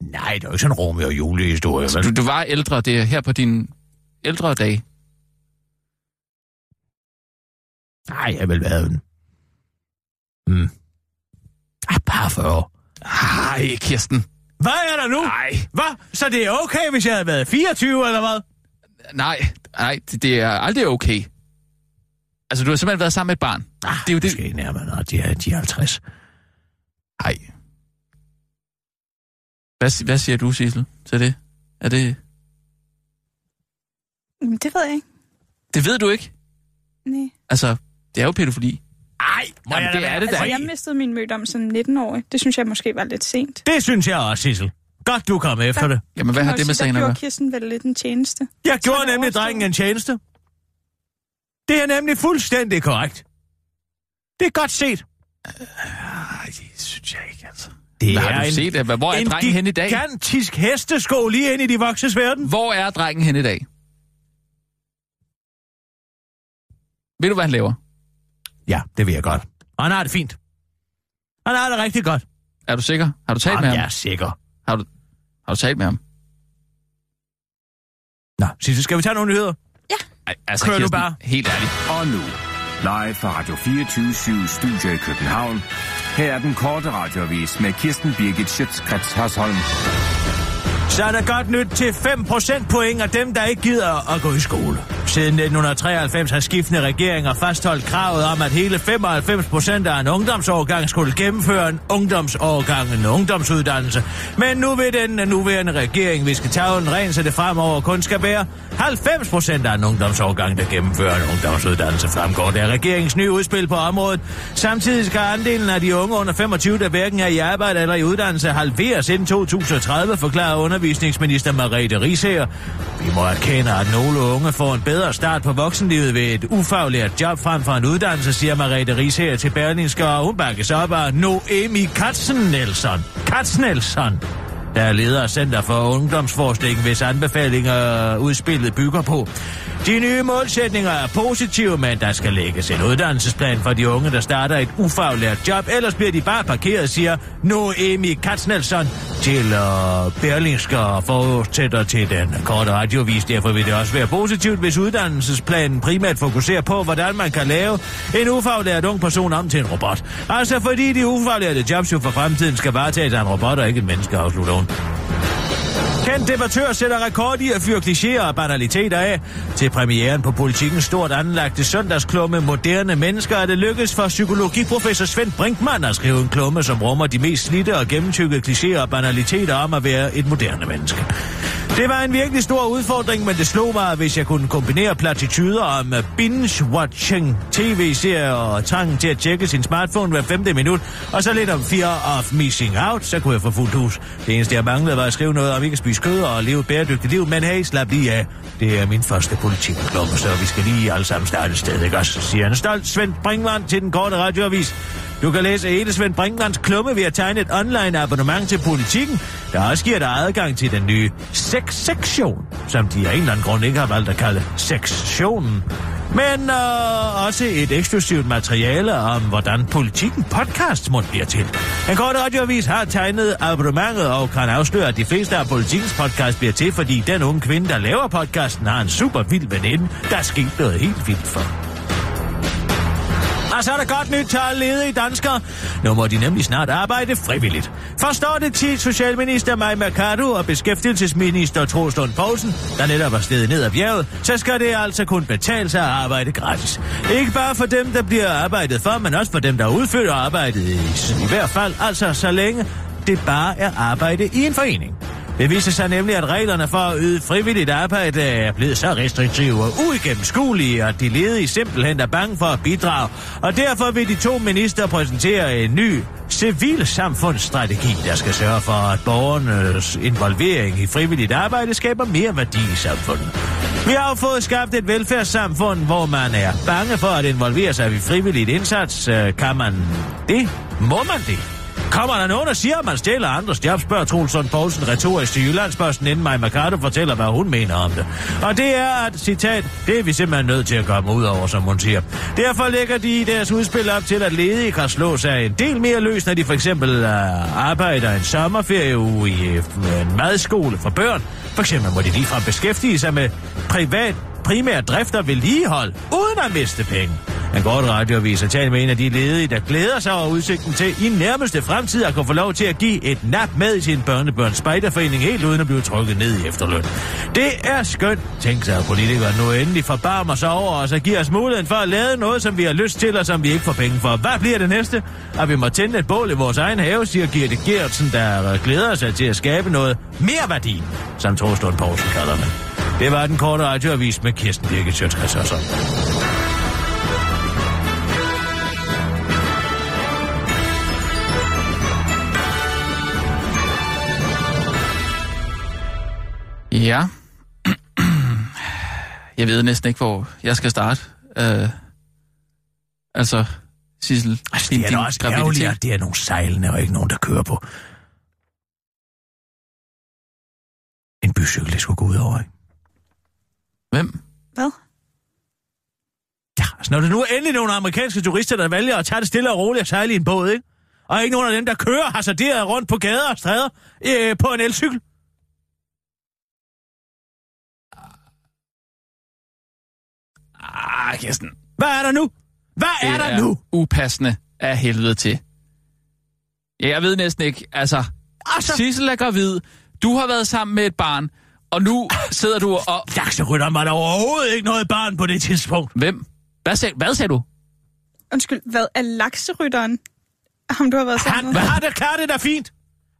Nej, det er jo ikke sådan en Romeo og Julie-historie. Altså, vel? du, du var ældre, det er her på din ældre dage. Nej, jeg vil være en... Hmm. Ah, bare 40. Ej, Kirsten. Hvad er der nu? Nej. Hvad? Så det er okay, hvis jeg havde været 24, eller hvad? Nej, nej, det, det er aldrig okay. Altså, du har simpelthen været sammen med et barn. Ah, det er jo det. Måske nærmere, når de er, de er 50. Nej. Hvad, hvad siger du, Sissel, til det? Er det... Jamen, det ved jeg ikke. Det ved du ikke. Nej. Altså, det er jo pædofili. Ej, må Jamen, jeg da det er det da. Altså, fri? jeg mistede min mødom som 19-årig. Det synes jeg måske var lidt sent. Det synes jeg også, Sissel. Godt, du kom efter det. Jamen, hvad har det med sagen at gjorde gøre? Kirsten vel lidt en tjeneste. Jeg gjorde nemlig overstået. drengen en tjeneste. Det er nemlig fuldstændig korrekt. Det er godt set. Nej, det synes jeg ikke, altså. Det Hvad har du set? Hvor hvor er en drengen hen i dag? gigantisk hestesko lige ind i de voksnes verden. Hvor er drengen hen i dag? Ved du, hvad han laver? Ja, det vil jeg godt. Og han har det fint. Han har det rigtig godt. Er du sikker? Har du talt med Jamen, ham? jeg er sikker. Har du, har du talt med ham? Nå, Sissel, skal vi tage nogle nyheder? Altså, Kør nu Kirsten, bare. Helt ærligt. Og nu, live fra Radio 24 Studio i København. Her er den korte radiovis med Kirsten Birgit Schøtzgrads Hasholm. Så er der godt nyt til 5 procentpoint af dem, der ikke gider at gå i skole. Siden 1993 har skiftende regeringer fastholdt kravet om, at hele 95 procent af en ungdomsårgang skulle gennemføre en ungdomsårgang, en ungdomsuddannelse. Men nu vil den nuværende regering vi skal tage en ren, så det fremover kun skal være 90 procent af en ungdomsårgang, der gennemfører en ungdomsuddannelse, fremgår det af regeringens nye udspil på området. Samtidig skal andelen af de unge under 25, der hverken er i arbejde eller i uddannelse, halveres inden 2030, forklarer undervisningsminister Marete Risager. Vi må erkende, at nogle unge får en bedre start på voksenlivet ved et ufaglært job frem for en uddannelse, siger Marete Risager til Berlingske, og hun bakkes op af Noemi Katzenelson. Katzenelson der er leder af Center for Ungdomsforskning, hvis anbefalinger udspillet bygger på. De nye målsætninger er positive, men der skal lægges en uddannelsesplan for de unge, der starter et ufaglært job. Ellers bliver de bare parkeret, siger Noemi Katznelson til uh, Berlingske og fortsætter til den korte radiovis. Derfor vil det også være positivt, hvis uddannelsesplanen primært fokuserer på, hvordan man kan lave en ufaglært ung person om til en robot. Altså fordi de ufaglærte jobs jo for fremtiden skal varetages af en robot og ikke et menneske, afslutter morgen. Kendt debattør sætter rekord i at fyre klichéer og banaliteter af. Til premieren på politikens stort anlagte søndagsklumme Moderne Mennesker er det lykkedes for psykologiprofessor Svend Brinkmann at skrive en klumme, som rummer de mest slidte og gennemtykkede klichéer og banaliteter om at være et moderne menneske. Det var en virkelig stor udfordring, men det slog mig, hvis jeg kunne kombinere platityder om øh, binge-watching, tv-serier og trangen til at tjekke sin smartphone hver femte minut, og så lidt om fear of missing out, så kunne jeg få fuldt hus. Det eneste, jeg manglede, var at skrive noget om ikke at spise kød og leve et bæredygtigt liv, men hey, slap lige af. Det er min første politikklumme, så vi skal lige alle sammen starte et sted, ikke også? Siger en stolt Svend Brinkmann til den korte radioavis. Du kan læse hele Svend Brinkmanns klumme ved at tegne et online abonnement til politikken, der også giver dig adgang til den nye sexsektion, som de af en eller anden grund ikke har valgt at kalde sektionen. Men øh, også et eksklusivt materiale om, hvordan politikken podcast må bliver til. En kort radioavis har tegnet abonnementet og kan afsløre, at de fleste af politikens podcast bliver til, fordi den unge kvinde, der laver podcasten, har en super vild veninde, der er sket noget helt vildt for. Og så er der godt nyt til alle ledige danskere. Nu må de nemlig snart arbejde frivilligt. Forstår det til Socialminister Maja Mercado og Beskæftigelsesminister Troels Lund Poulsen, der netop er stedet ned ad bjerget, så skal det altså kun betale sig at arbejde gratis. Ikke bare for dem, der bliver arbejdet for, men også for dem, der udfører arbejdet i, i hvert fald, altså så længe det bare er arbejde i en forening. Det viser sig nemlig, at reglerne for at yde frivilligt arbejde er blevet så restriktive og uigennemskuelige, at de ledige simpelthen er bange for at bidrage. Og derfor vil de to minister præsentere en ny civilsamfundsstrategi, der skal sørge for, at borgernes involvering i frivilligt arbejde skaber mere værdi i samfundet. Vi har jo fået skabt et velfærdssamfund, hvor man er bange for at involvere sig i frivilligt indsats. Øh, kan man det? Må man det? Kommer der nogen, og siger, at man stjæler andres job, spørger Trulsund Poulsen retorisk til Jyllandsposten, inden Maja Mercado fortæller, hvad hun mener om det. Og det er, at citat, det er vi simpelthen nødt til at komme ud over, som hun siger. Derfor lægger de i deres udspil op til, at ledige kan slå sig en del mere løs, når de for eksempel uh, arbejder en sommerferieuge i øh, en madskole for børn. For eksempel må de ligefrem beskæftige sig med privat primær drift og vedligehold, uden at miste penge. En godt radioavis har talt med en af de ledige, der glæder sig over udsigten til i nærmeste fremtid at kunne få lov til at give et nap med i sin børnebørns spejderforening, helt uden at blive trykket ned i efterløn. Det er skønt, tænker sig politikere nu endelig forbarmer sig over os og giver os muligheden for at lave noget, som vi har lyst til og som vi ikke får penge for. Hvad bliver det næste? At vi må tænde et bål i vores egen have, siger Gitte Gertsen, der glæder sig til at skabe noget mere værdi, som Torstund Poulsen kalder det. Det var den korte radioavis med Kirsten Birgit sådan. Ja. Jeg ved næsten ikke, hvor jeg skal starte. Uh, altså, Sissel, altså, det er da også ærgerligt, at det er nogle sejlende og ikke nogen, der kører på. En bycykel, det skulle gå ud over, ikke? Hvem? Hvad? Ja, altså når det nu er endelig nogle amerikanske turister, der vælger at tage det stille og roligt og sejle i en båd, ikke? Og ikke nogen af dem, der kører hasarderet rundt på gader og stræder øh, på en elcykel. Ah, Kirsten. Hvad er der nu? Hvad Det er der nu? upassende af helvede til. Ja, jeg ved næsten ikke. Altså, Altså, Sissel er gravid. Du har været sammen med et barn. Og nu sidder du og... lakserytteren var der overhovedet ikke noget barn på det tidspunkt. Hvem? Hvad sagde, hvad sagde du? Undskyld, hvad er lakserytteren? Ham, du har været sammen Han, med? har det klart det da fint?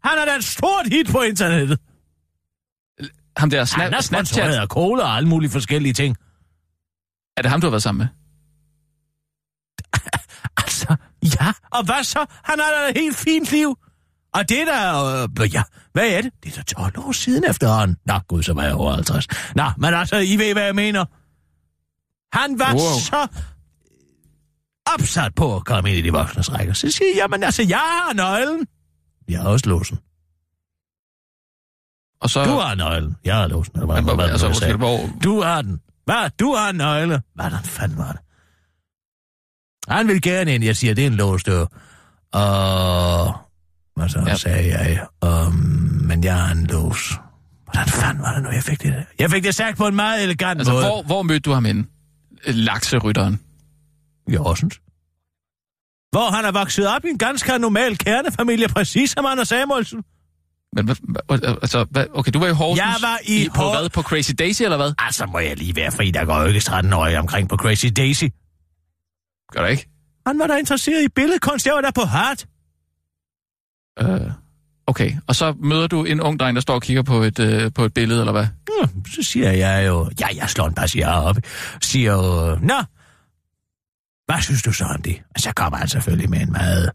Han er da et stort hit på internettet. Ham der Han snap, er Snapchat. sponsoreret af cola og alle mulige forskellige ting. Er det ham, du har været sammen med? Altså, ja, og hvad så? Han har da et helt fint liv. Og det der, øh, ja, hvad er det? Det er da 12 år siden efterhånden. Nå, gud, så var jeg over 50. Nå, men altså, I ved, hvad jeg mener. Han var Wow. så opsat på at komme ind i de voksnes rækker. Så siger jeg, jamen altså, jeg har nøglen. Jeg har også låsen. Og så... Du har nøglen. Jeg har låsen. Eller hvad, Men, hvad, altså, hvad, hvor... du har den. Hvad? Du har en nøgle. Hvad den fanden var det? Han vil gerne ind. Jeg siger, det er en låsdør. Og... Hvad så Ja. ja. sagde jeg? Um, men jeg har en lås. Hvordan fanden var det nu, jeg fik det? Jeg fik det sagt på en meget elegant Altså, måde. hvor, hvor mødte du ham henne? Lakserytteren. I Horsens. Hvor han er vokset op i en ganske normal kernefamilie, præcis som Anders Samuelsen. Men hvad, altså, hvad, okay, du var i Horsens. Jeg var i på Hor- hvad? På Crazy Daisy, eller hvad? Altså, må jeg lige være fri, der går jo ikke 13 år omkring på Crazy Daisy. Gør du ikke? Han var da interesseret i billedkunst, jeg var der på Hart. Øh, okay, og så møder du en ung dreng, der står og kigger på et, øh, på et billede, eller hvad? Hmm, så siger jeg jo, ja, jeg slår en passiar op. Siger jo, nå, hvad synes du så om det? Og så kommer han selvfølgelig med en meget,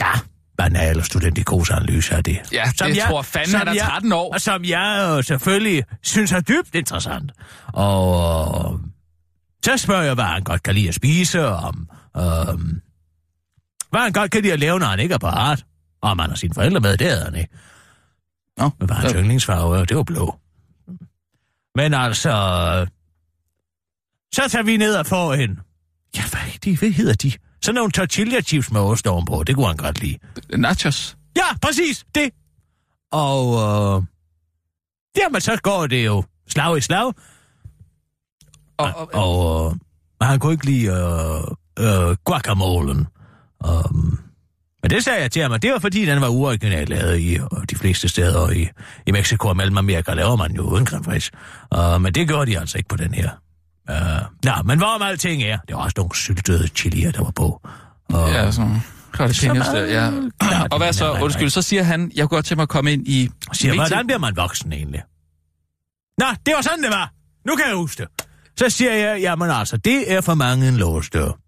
ja, banal studentikoseanalyse af det. Ja, Som det jeg- tror fanden, som han er jeg- 13 år. Og som jeg jo selvfølgelig synes er dybt interessant. Og så spørger jeg, hvad han godt kan lide at spise, om øhm, hvad han godt kan lide at lave, når han ikke er på art. Og om han har sine forældre med, det havde han ikke. Nå, Men hvad hans yndlingsfarve, det var blå. Men altså, så tager vi ned og får en, ja, hvad, de, hvad hedder de? Sådan nogle tortilla chips med ost ovenpå, det kunne han godt lide. Nachos. Ja, præcis, det. Og, øh, jamen, så går det jo slag i slag. Og, og, Og øh, han kunne ikke lide øh, øh, guacamolen. Um, men det sagde jeg til ham, og det var fordi, den var uoriginalt lavet i øh, de fleste steder i, i Mexico og Mellemamerika, laver man jo uden creme fraiche. Uh, men det gjorde de altså ikke på den her. Uh, nå, men hvorom alting er, det var også nogle syltede chilier, der var på. Uh, ja, sådan jalapenos der, ja. klart, Og hvad det så? Undskyld, så siger han, jeg kunne godt tænke mig at komme ind i... siger, hvordan bliver man voksen egentlig? Nå, det var sådan, det var. Nu kan jeg huske det. Så siger jeg, jamen altså, det er for mange en låsdør.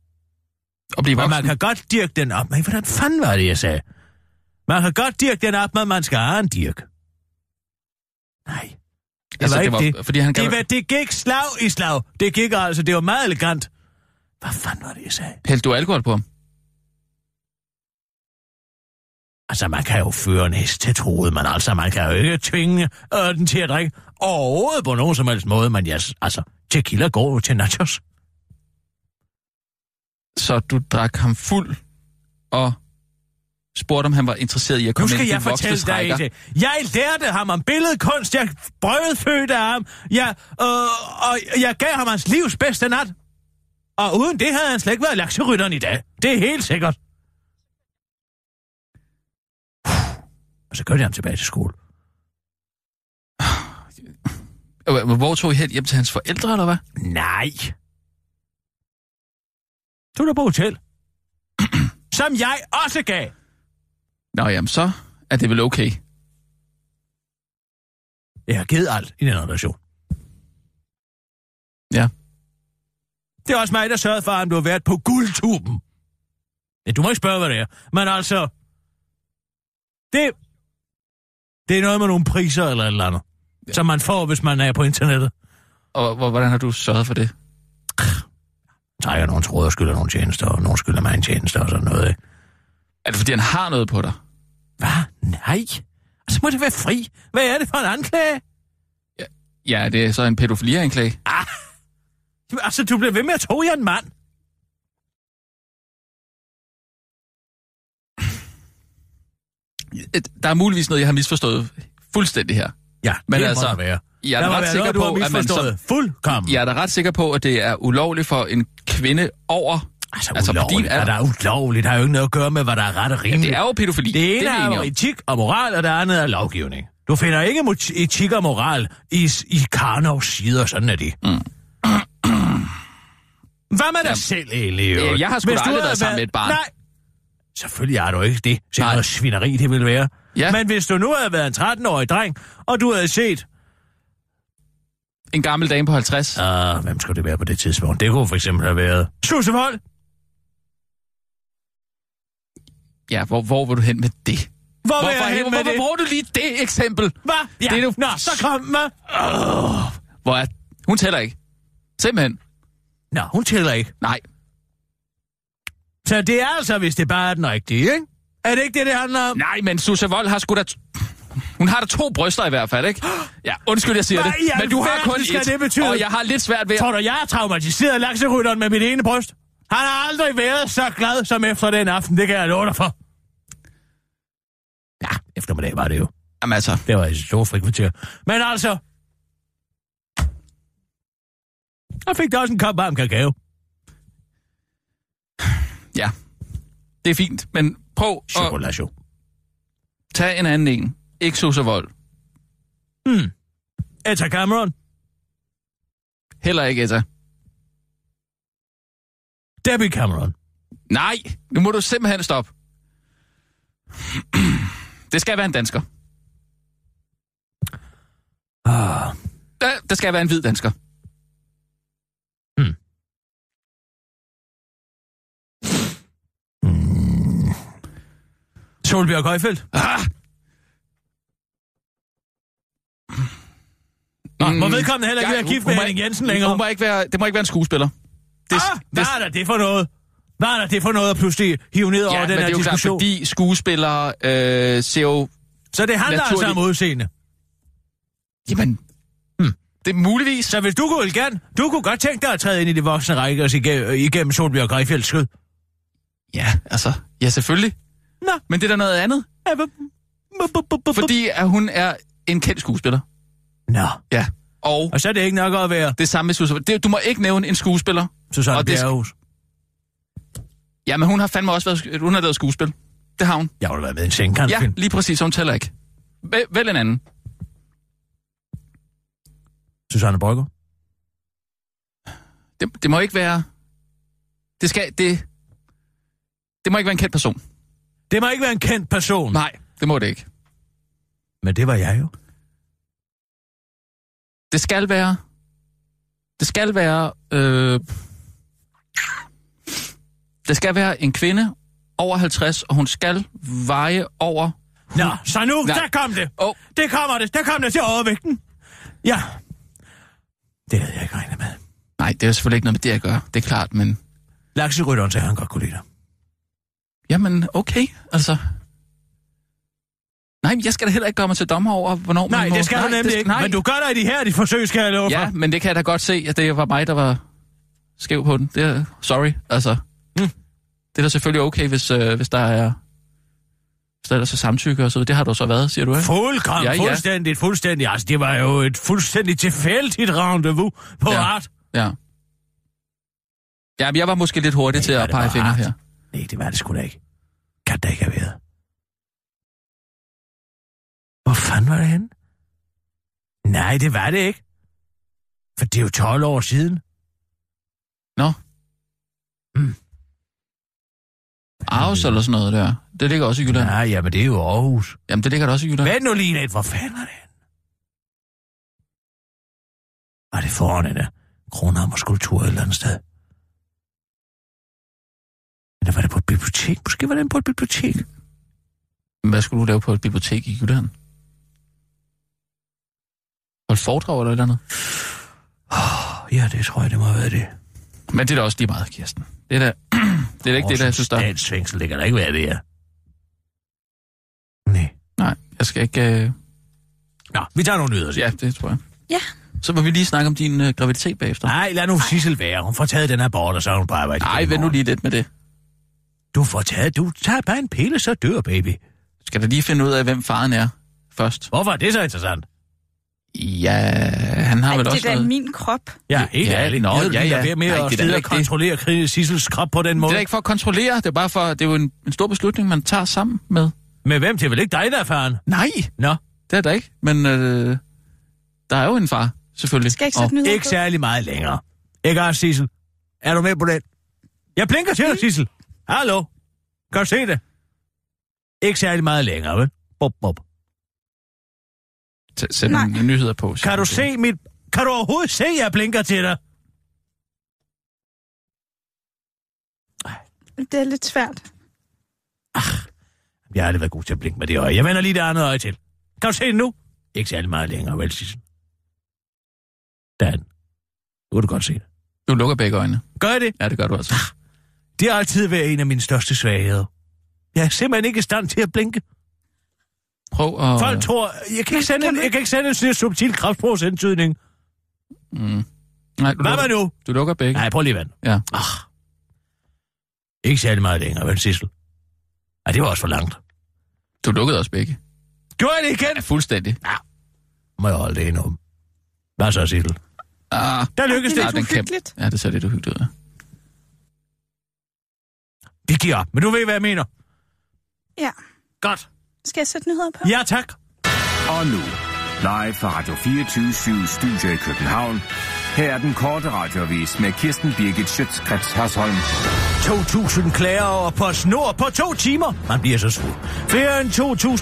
Og blive Men voksen. man kan godt dirke den op. Men hvordan fanden var det, jeg sagde? Man kan godt dirke den op, men man skal have en dirk. Nej. Det altså, var det var, det. Fordi han Det, var, det gik slag i slag. Det gik altså, det var meget elegant. Hvad fanden var det, jeg sagde? Hældte du alkohol på ham? Altså, man kan jo føre en hest til troet, men altså, man kan jo ikke tvinge øh, den til at drikke overhovedet på nogen som helst måde, men yes, altså, tequila går jo til nachos. Så du drak ham fuld og spurgte, om han var interesseret i at Nu komme skal ind i jeg de voksnes fortælle dig rækker. det. Jeg lærte ham om billedkunst. Jeg brødfødte ham. Jeg, øh, og jeg gav ham hans livs bedste nat. Og uden det havde han slet ikke været lakserytteren i dag. Det er helt sikkert. Og så kørte jeg ham tilbage til skole. Hvor tog I hen? Hjem til hans forældre, eller hvad? Nej. Du er da på hotel. Som jeg også gav. Nå, jamen så er det vel okay. Jeg har givet alt i den relation. Ja. Det er også mig, der sørgede for, at du har været på guldtuben. Ja, du må ikke spørge, hvad det er. Men altså... Det... Det er noget med nogle priser eller et eller andet. Ja. Som man får, hvis man er på internettet. Og hvor- hvordan har du sørget for det? Trækker nogle tråde og skylder nogle tjenester, og nogle skylder mig en tjeneste og sådan noget. ikke? Er det fordi, han har noget på dig? Hvad? Nej. Så må det være fri. Hvad er det for en anklage? Ja, det er så en pædofilianklage. Altså, du bliver ved med at tro, jeg er en mand. Der er muligvis noget, jeg har misforstået fuldstændig her. Ja, Men det altså, må der være. Jeg er der ret være sikker noget, på, at man som, Fuldkommen. jeg er da ret sikker på, at det er ulovligt for en kvinde over... Altså, Altså, ulovligt. Hvad alder. der er ulovligt, har jo ikke noget at gøre med, hvad der er ret og Ja, rimeligt. det er jo pædofili. det ene det er er jo etik og moral, og det andet er lovgivning. Du finder ikke etik og moral i, i Karnovs sider, sådan er det. Mm. Hvad med dig Jamen, selv egentlig? øvrigt? øh, jeg har sgu Hvis da aldrig været sammen med et barn. Nej, selvfølgelig er du ikke det. Nej. noget svineri, det vil være. Ja. Men hvis du nu havde været en 13-årig dreng, og du havde set... En gammel dame på 50. Uh, hvem skulle det være på det tidspunkt? Det kunne for eksempel have været... Susevold! Ja, hvor, hvor vil du hen med det? Hvor vil Hvorfor, jeg hen hvor, med hvor det? bruger du lige det eksempel? Hvad? Ja, Det er nu- Nå, så kom med. Hvor er... Hun tæller ikke. Simpelthen. Nå, hun tæller ikke. Nej. Så det er altså, hvis det bare er den rigtige, ikke? Er det ikke det, det handler om? Nej, men Susse Vold har sgu da... Hun har da to bryster i hvert fald, ikke? Ja, undskyld, jeg siger Hvad det. Men du har kun et, det betyde? og jeg har lidt svært ved... Tror du, jeg er traumatiseret lakserytteren med mit ene bryst? Han har aldrig været så glad som efter den aften, det kan jeg love dig for. Ja, eftermiddag var det jo. Jamen altså, Det var i store frikvarter. Men altså... Jeg fik da også en kop varm kakao. ja. Det er fint, men prøv at Chokolation. tage en anden en. Ikke Susse Vold. Hmm. Etta Cameron. Heller ikke Etta. Debbie Cameron. Nej, nu må du simpelthen stoppe. Det skal være en dansker. Ah, Der, der skal være en hvid dansker. Solbjørg Højfeldt. Ah! Nå, Mm. må vedkommende heller ikke Ja, være gift med Henning Jensen længere? Hun må ikke være, det må ikke være en skuespiller. Det, Ah, hvad er der det for noget? Hvad er der det for noget at pludselig hive ned over ja, den men det her er jo klart, diskussion? fordi skuespillere øh, ser jo... Så det handler altså Naturligt- om udseende. Jamen, Hmm. det er muligvis... Så hvis du kunne gerne, du kunne godt tænke dig at træde ind i det voksne række og igennem, igennem Solbjørg Højfeldts skød. Ja, altså, ja selvfølgelig. Nå. Men det er da noget andet. Ja, Fordi at hun er en kendt skuespiller. Nå, Ja. Og og så er det ikke nok at være det samme med Susanne. Det, du må ikke nævne en skuespiller. Susanne Og det Bjerrehus. Ja, men hun har fandme også været, hun har lavet skuespil. Det har hun. Jeg har været med i en sengkantfilm. Ja, lige præcis, hun tæller ikke. Vælg, vælg en anden. Susanne Brygger. Det, det må ikke være... Det skal... Det, det må ikke være en kendt person. Det må ikke være en kendt person. Nej, det må det ikke. Men det var jeg jo. Det skal være... Det skal være... Øh, det skal være en kvinde over 50, og hun skal veje over... Nå, så nu, Nej. der kom det. Åh, Det kommer det. Der kom det til overvægten. Ja. Det havde jeg ikke regnet med. nej, det er selvfølgelig ikke noget med det at gøre. Det er klart, men... Lakserytteren sagde, han godt kunne lide dig. Jamen, okay, altså... Nej, jeg skal da heller ikke gøre mig til dommer over, hvornår Nej, man må... det skal du nemlig det, ikke. Nej. Men du gør dig i de her, dit forsøg, skal jeg love Ja, men det kan jeg da godt se, at det var mig, der var skæv på den. Det er, sorry, altså. Mm. Det er da selvfølgelig okay, hvis, øh, hvis der er... Hvis der er så samtykke og så. Det har du så været, siger du, ikke? Fuldkommen, Ja, ja, fuldstændigt, fuldstændigt. Altså, det var jo et fuldstændig tilfældigt rendezvous på Ja. art. Ja. Ja, men jeg var måske lidt hurtig Nej, til at det pege fingre her. Nej, det var det sgu da ikke. Kan det ikke have været. Hvor fanden var det henne? Nej, det var det ikke. For det er jo 12 år siden. Nå. Mm. Aarhus eller sådan noget der. Det ligger også i Jylland. Nej, ja, men det er jo Aarhus. Jamen, det ligger da også i Jylland. Vent nu lige lidt, hvor fanden var det henne? Var det foran en Kronhammer skulptur et eller andet sted? Eller var det på et bibliotek? Måske var det på et bibliotek. Hvad skulle du lave på et bibliotek i Jylland? Hold foredrag eller et eller andet? Oh, ja, det tror jeg, det må have været det. Men det er da også lige meget, Kirsten. Det er da, det er da ikke det, der jeg synes, der... Statsfængsel, det kan da ikke være det her. Nej. Nej, jeg skal ikke... Øh... Nå, vi tager nogle nyheder. Ja, det tror jeg. Ja. Så må vi lige snakke om din øh, graviditet bagefter. Nej, lad nu Sissel være. Hun får taget den her bort, og så er hun på arbejde. Nej, vent nu lige lidt med det. Du får taget, du tager bare en pille, så dør baby. Skal da lige finde ud af, hvem faren er først? Hvorfor er det så interessant? Ja, han har Ej, vel det er også da noget... min krop. Ja, helt Ja, ærligt. nå, Jeg ja, ja. være med Nej, at det er sidde og det. kontrollere Sissels krop på den Det måde. er da ikke for at kontrollere, det er bare for... Det er jo en, en stor beslutning, man tager sammen med. Med hvem? Det er vel ikke dig, der er faren? Nej, Nå, det er der ikke. Men øh, der er jo en far, selvfølgelig. Skal jeg ikke sætte nyheder ikke særlig meget længere. Ikke også, Sissel? Er du med på den? Jeg blinker til dig, Sissel. Hallo? Kan du se det? Ikke særlig meget længere, vel? Bop, bop. Sæt Nej. nogle nyheder på. Kan du det- se mit... Kan du overhovedet se, at jeg blinker til dig? Det er lidt svært. Jeg har aldrig været god til at blinke med det øje. Jeg vender lige det andet øje til. Kan du se det nu? Ikke særlig meget længere, vel, Sissel? Der er den. Nu kan du godt se det. Du lukker begge øjne. Gør jeg det? Ja, det gør du altså. Det har altid været en af mine største svagheder. Jeg er simpelthen ikke i stand til at blinke. Prøv at... Folk tror... Jeg kan ikke sende, kan en, du jeg kan ikke sende en sådan subtil kraftsprogsantydning. Mm. Nej, du Hvad var nu? du lukker begge. Nej, prøv lige vand. Ja. Ah. Ikke særlig meget længere, vel, Sissel? Nej, det var også for langt. Du lukkede også begge. Gjorde jeg det igen? Ja, fuldstændig. Må jeg holde det endnu. Hvad så, Sissel? Ah, Der lykkedes Det det. er lidt uhyggeligt. ja, det ser lidt uhyggeligt ud. ja. Vi giver op, men du ved, hvad jeg mener. Ja. Godt. Skal jeg sætte nyheder på? Ja, tak. Og nu, live fra Radio 24 Studio i København. Her er den korte radiovis med Kirsten Birgit Schøtzgrads Hasholm. 2.000 klager over PostNord på to timer. Man bliver så sur. Flere end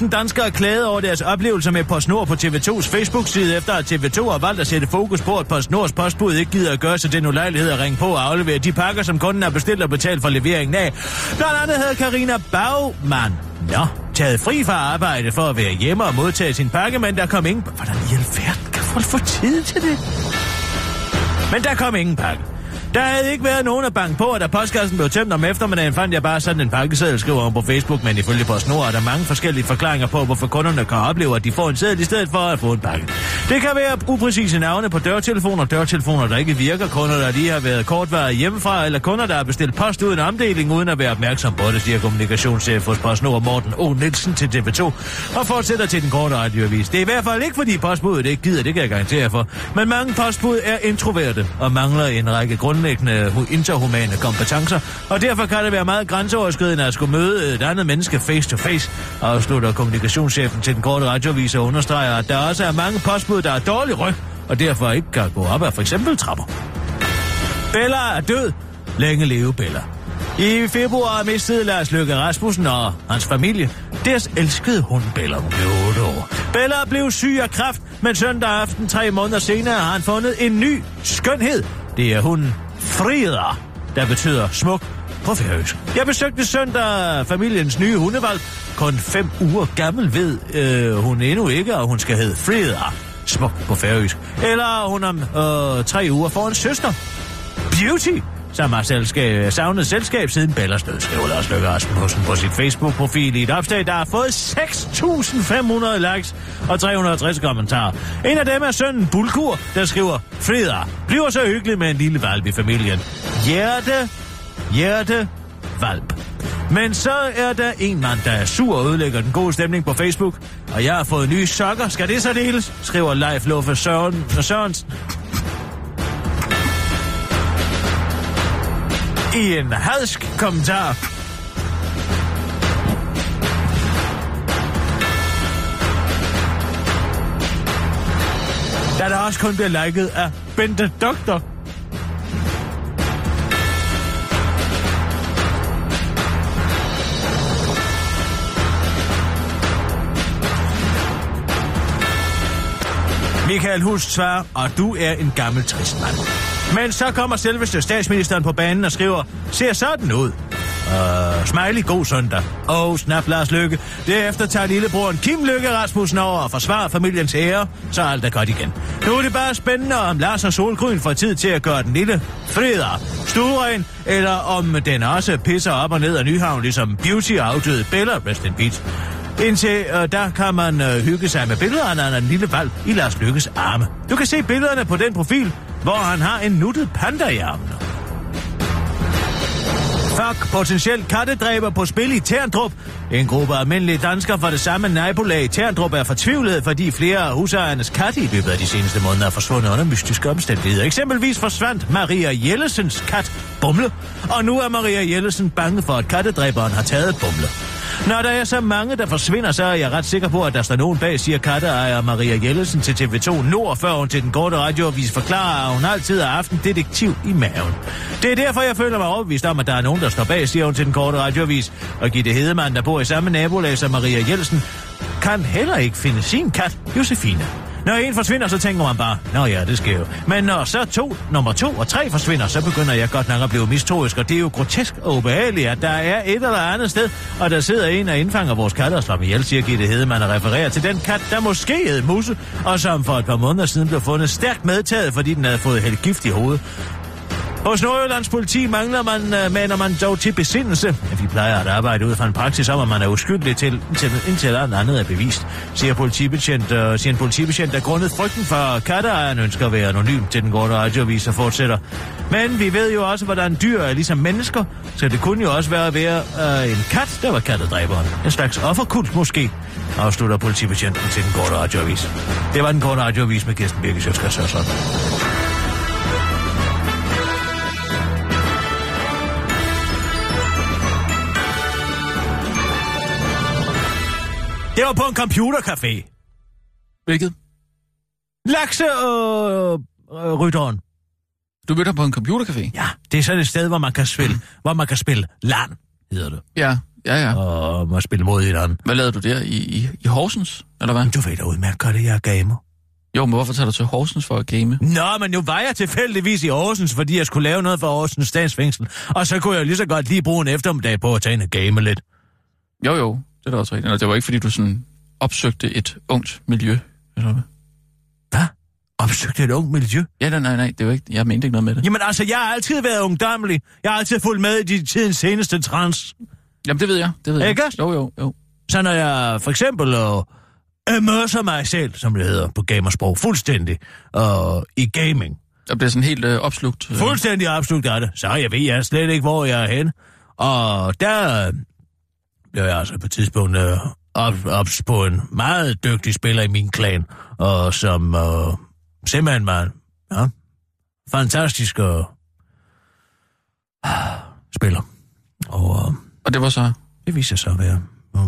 2.000 danskere klagede over deres oplevelser med PostNord på TV2's Facebook-side, efter at TV2 har valgt at sætte fokus på, at PostNords postbud ikke gider at gøre sig den ulejlighed at ringe på og aflevere de pakker, som kunden har bestilt og betalt for leveringen af. Blandt andet havde Karina Bagman Nå, taget fri fra arbejde for at være hjemme og modtage sin pakke, men der kom ingen... Hvordan i alverden kan folk få tid til det? Men der kom ingen pakke. Der havde ikke været nogen at banke på, at da postkassen blev tømt om eftermiddagen, fandt jeg bare sådan en pakkeseddel, skriver hun på Facebook, men ifølge PostNord er der mange forskellige forklaringer på, hvorfor kunderne kan opleve, at de får en seddel i stedet for at få en pakke. Det kan være upræcise navne på dørtelefoner, dørtelefoner, der ikke virker, kunder, der lige har været kortvarigt hjemmefra, eller kunder, der har bestilt post uden omdeling, uden at være opmærksom på det, siger kommunikationschef hos PostNord Morten O. Nielsen til TV2, og fortsætter til den korte radioavis. Det er i hvert fald ikke, fordi postbuddet ikke gider, det kan jeg garantere for. Men mange postbud er introverte og mangler en række grundlæggende grundlæggende interhumane kompetencer, og derfor kan det være meget grænseoverskridende at skulle møde øh, et andet menneske face to face, afslutter kommunikationschefen til den korte radioavis og understreger, at der også er mange postbud, der er dårlig ryg, og derfor ikke kan gå op ad for eksempel trapper. Bella er død. Længe leve Bella. I februar mistede Lars Løkke Rasmussen og hans familie deres elskede hund Bella. Hun blev 8 år. Bella blev syg af kræft, men søndag aften tre måneder senere har han fundet en ny skønhed. Det er hunden Frida, der betyder smuk på færøsk. Jeg besøgte søndag familiens nye hundevalg. Kun fem uger gammel ved øh, hun endnu ikke, at hun skal hedde Frida. Smuk på færøsk. Eller hun om øh, tre uger får en søster. Beauty, som har selskab, savnet selskab siden Bellas død, skriver Lars Løkke Rasmussen på sit Facebook-profil i et opslag, der har fået 6.500 likes og 360 kommentarer. En af dem er sønnen Bulkur, der skriver, Freder, bliver så hyggelig med en lille valp i familien. Hjerte, hjerte, valp. Men så er der en mand, der er sur og ødelægger den gode stemning på Facebook. Og jeg har fået nye sokker. Skal det så deles? Skriver Leif Luffe Søren, Sørensen. I en hadsk kommentar. Der der også kun bliver liket af Bente Doktor. Michael Hust svarer, og du er en gammel trist mand. Men så kommer selveste statsministeren på banen og skriver, ser sådan ud. Uh, smiley, god søndag. Åh, oh, snap Lars Lykke. Derefter tager lillebroren Kim Lykke Rasmussen over og forsvarer familiens ære, så alt er godt igen. Nu er det bare spændende, om Lars og Solgryn får tid til at gøre den lille freder stueren, eller om den også pisser op og ned af Nyhavn, ligesom Beauty afdøde Bella, rest in peace. Indtil øh, der kan man øh, hygge sig med billederne af en lille valg i Lars Lykkes arme. Du kan se billederne på den profil, hvor han har en nuttet panda i. Fuck, potentielt kattedræber på spil i Terndrup. En gruppe almindelige danskere fra det samme nabolag i Terndrup er fortvivlet, fordi flere af husejernes katte i løbet af de seneste måneder er forsvundet under mystiske omstændigheder. Eksempelvis forsvandt Maria Jellesens kat Bumle, og nu er Maria Jellesen bange for, at kattedræberen har taget Bumle. Når der er så mange, der forsvinder, så er jeg ret sikker på, at der står nogen bag, siger katteejer Maria Jellesen til TV2 Nord, før hun til den korte radioavis forklarer, at hun altid har haft en detektiv i maven. Det er derfor, jeg føler mig overbevist om, at der er nogen, der står bag, siger hun til den korte radioavis. Og Gitte Hedemann, der bor i samme nabolag som Maria Jellesen, kan heller ikke finde sin kat, Josefine. Når en forsvinder, så tænker man bare, nå ja, det sker jo. Men når så to, nummer to og tre forsvinder, så begynder jeg godt nok at blive mistroisk, og det er jo grotesk og ubehageligt, at der er et eller andet sted, og der sidder en og indfanger vores katte og slår ihjel, siger Gitte Hedemann og refererer til den kat, der måske hed Musse, og som for et par måneder siden blev fundet stærkt medtaget, fordi den havde fået helt gift i hovedet. Hos Nordjyllands politi mangler man, øh, mener maner man dog til besindelse. Vi plejer at arbejde ud fra en praksis om, at man er uskyldig til, til indtil alt andet er bevist, siger, politibetjent, uh, siger en politibetjent, der grundet frygten for katteejeren ønsker at være anonym til den korte radioavis og fortsætter. Men vi ved jo også, hvordan dyr er ligesom mennesker, så det kunne jo også være at være uh, en kat, der var kattedræberen. En slags offerkult måske, afslutter politibetjenten til den korte radioavis. Det var den korte radioavis med Kirsten Birke sådan. Det var på en computercafé. Hvilket? Lakse og øh, rytteren. Du mødte ham på en computercafé? Ja, det er sådan et sted, hvor man kan spille, hvor man kan spille land, hedder det. Ja, ja, ja. Og man spille mod hinanden. Hvad lavede du der? I, i, i Horsens, eller hvad? Men du ved da udmærket godt, at jeg er gamer. Jo, men hvorfor tager du til Horsens for at game? Nå, men nu var jeg tilfældigvis i Horsens, fordi jeg skulle lave noget for Horsens statsfængsel. Og så kunne jeg lige så godt lige bruge en eftermiddag på at tage en game lidt. Jo, jo, det er da også rigtigt. Og det var ikke, fordi du sådan opsøgte et ungt miljø, eller hvad? Hvad? Opsøgte et ungt miljø? Ja, nej, nej, nej, det var ikke, jeg mente ikke noget med det. Jamen altså, jeg har altid været ungdommelig. Jeg har altid fulgt med i de tidens seneste trends. Jamen, det ved jeg, det ved jeg. Ikke? Jo, jo, jo. Så når jeg for eksempel øh, immerser mig selv, som det hedder på gamersprog, fuldstændig øh, i gaming. Der bliver sådan helt øh, opslugt. Øh. Fuldstændig opslugt af det. Så jeg ved jeg slet ikke, hvor jeg er henne. Og der blev jeg altså på et tidspunkt øh, op, op på en meget dygtig spiller i min klan, og som øh, simpelthen var ja, fantastisk øh, spiller. Og, øh, Og det var så... det viser sig at være... Øh,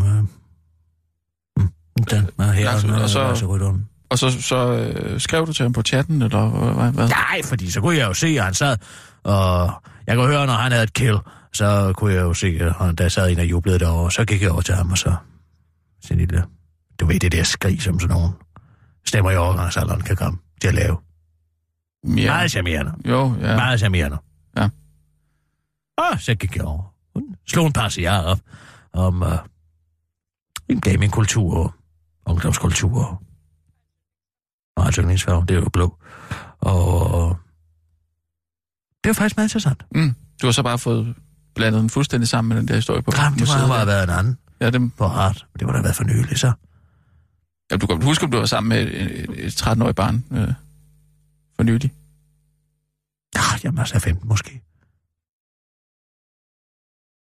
mm, den er her, Langt ud, og så- så... rytteren. Og så, så øh, skrev du til ham på chatten, eller hvad? hvad? Nej, fordi så kunne jeg jo se, at han sad, og jeg kunne høre, når han havde et kill, så kunne jeg jo se, at han, der sad en og jublede derovre, så gik jeg over til ham, og så sådan lille, du ved, det der skrig, som sådan nogen stemmer i overgangsalderen kan komme til at lave. Ja. Meget charmerende. Jo, ja. Meget charmerende. Ja. Og så gik jeg over. Hun slog en par op om uh, en gamingkultur og ungdomskultur. Og altså, min det er jo blå. Og Det var faktisk meget interessant. Mm. Du har så bare fået blandet den fuldstændig sammen med den der historie på Jamen, det må have været en anden Ja, dem, på hart. Det må da have været for nylig, så. ja, du kan huske, om du var sammen med et, et, et 13-årigt barn øh, for nylig. Ja, jeg må have 15 måske.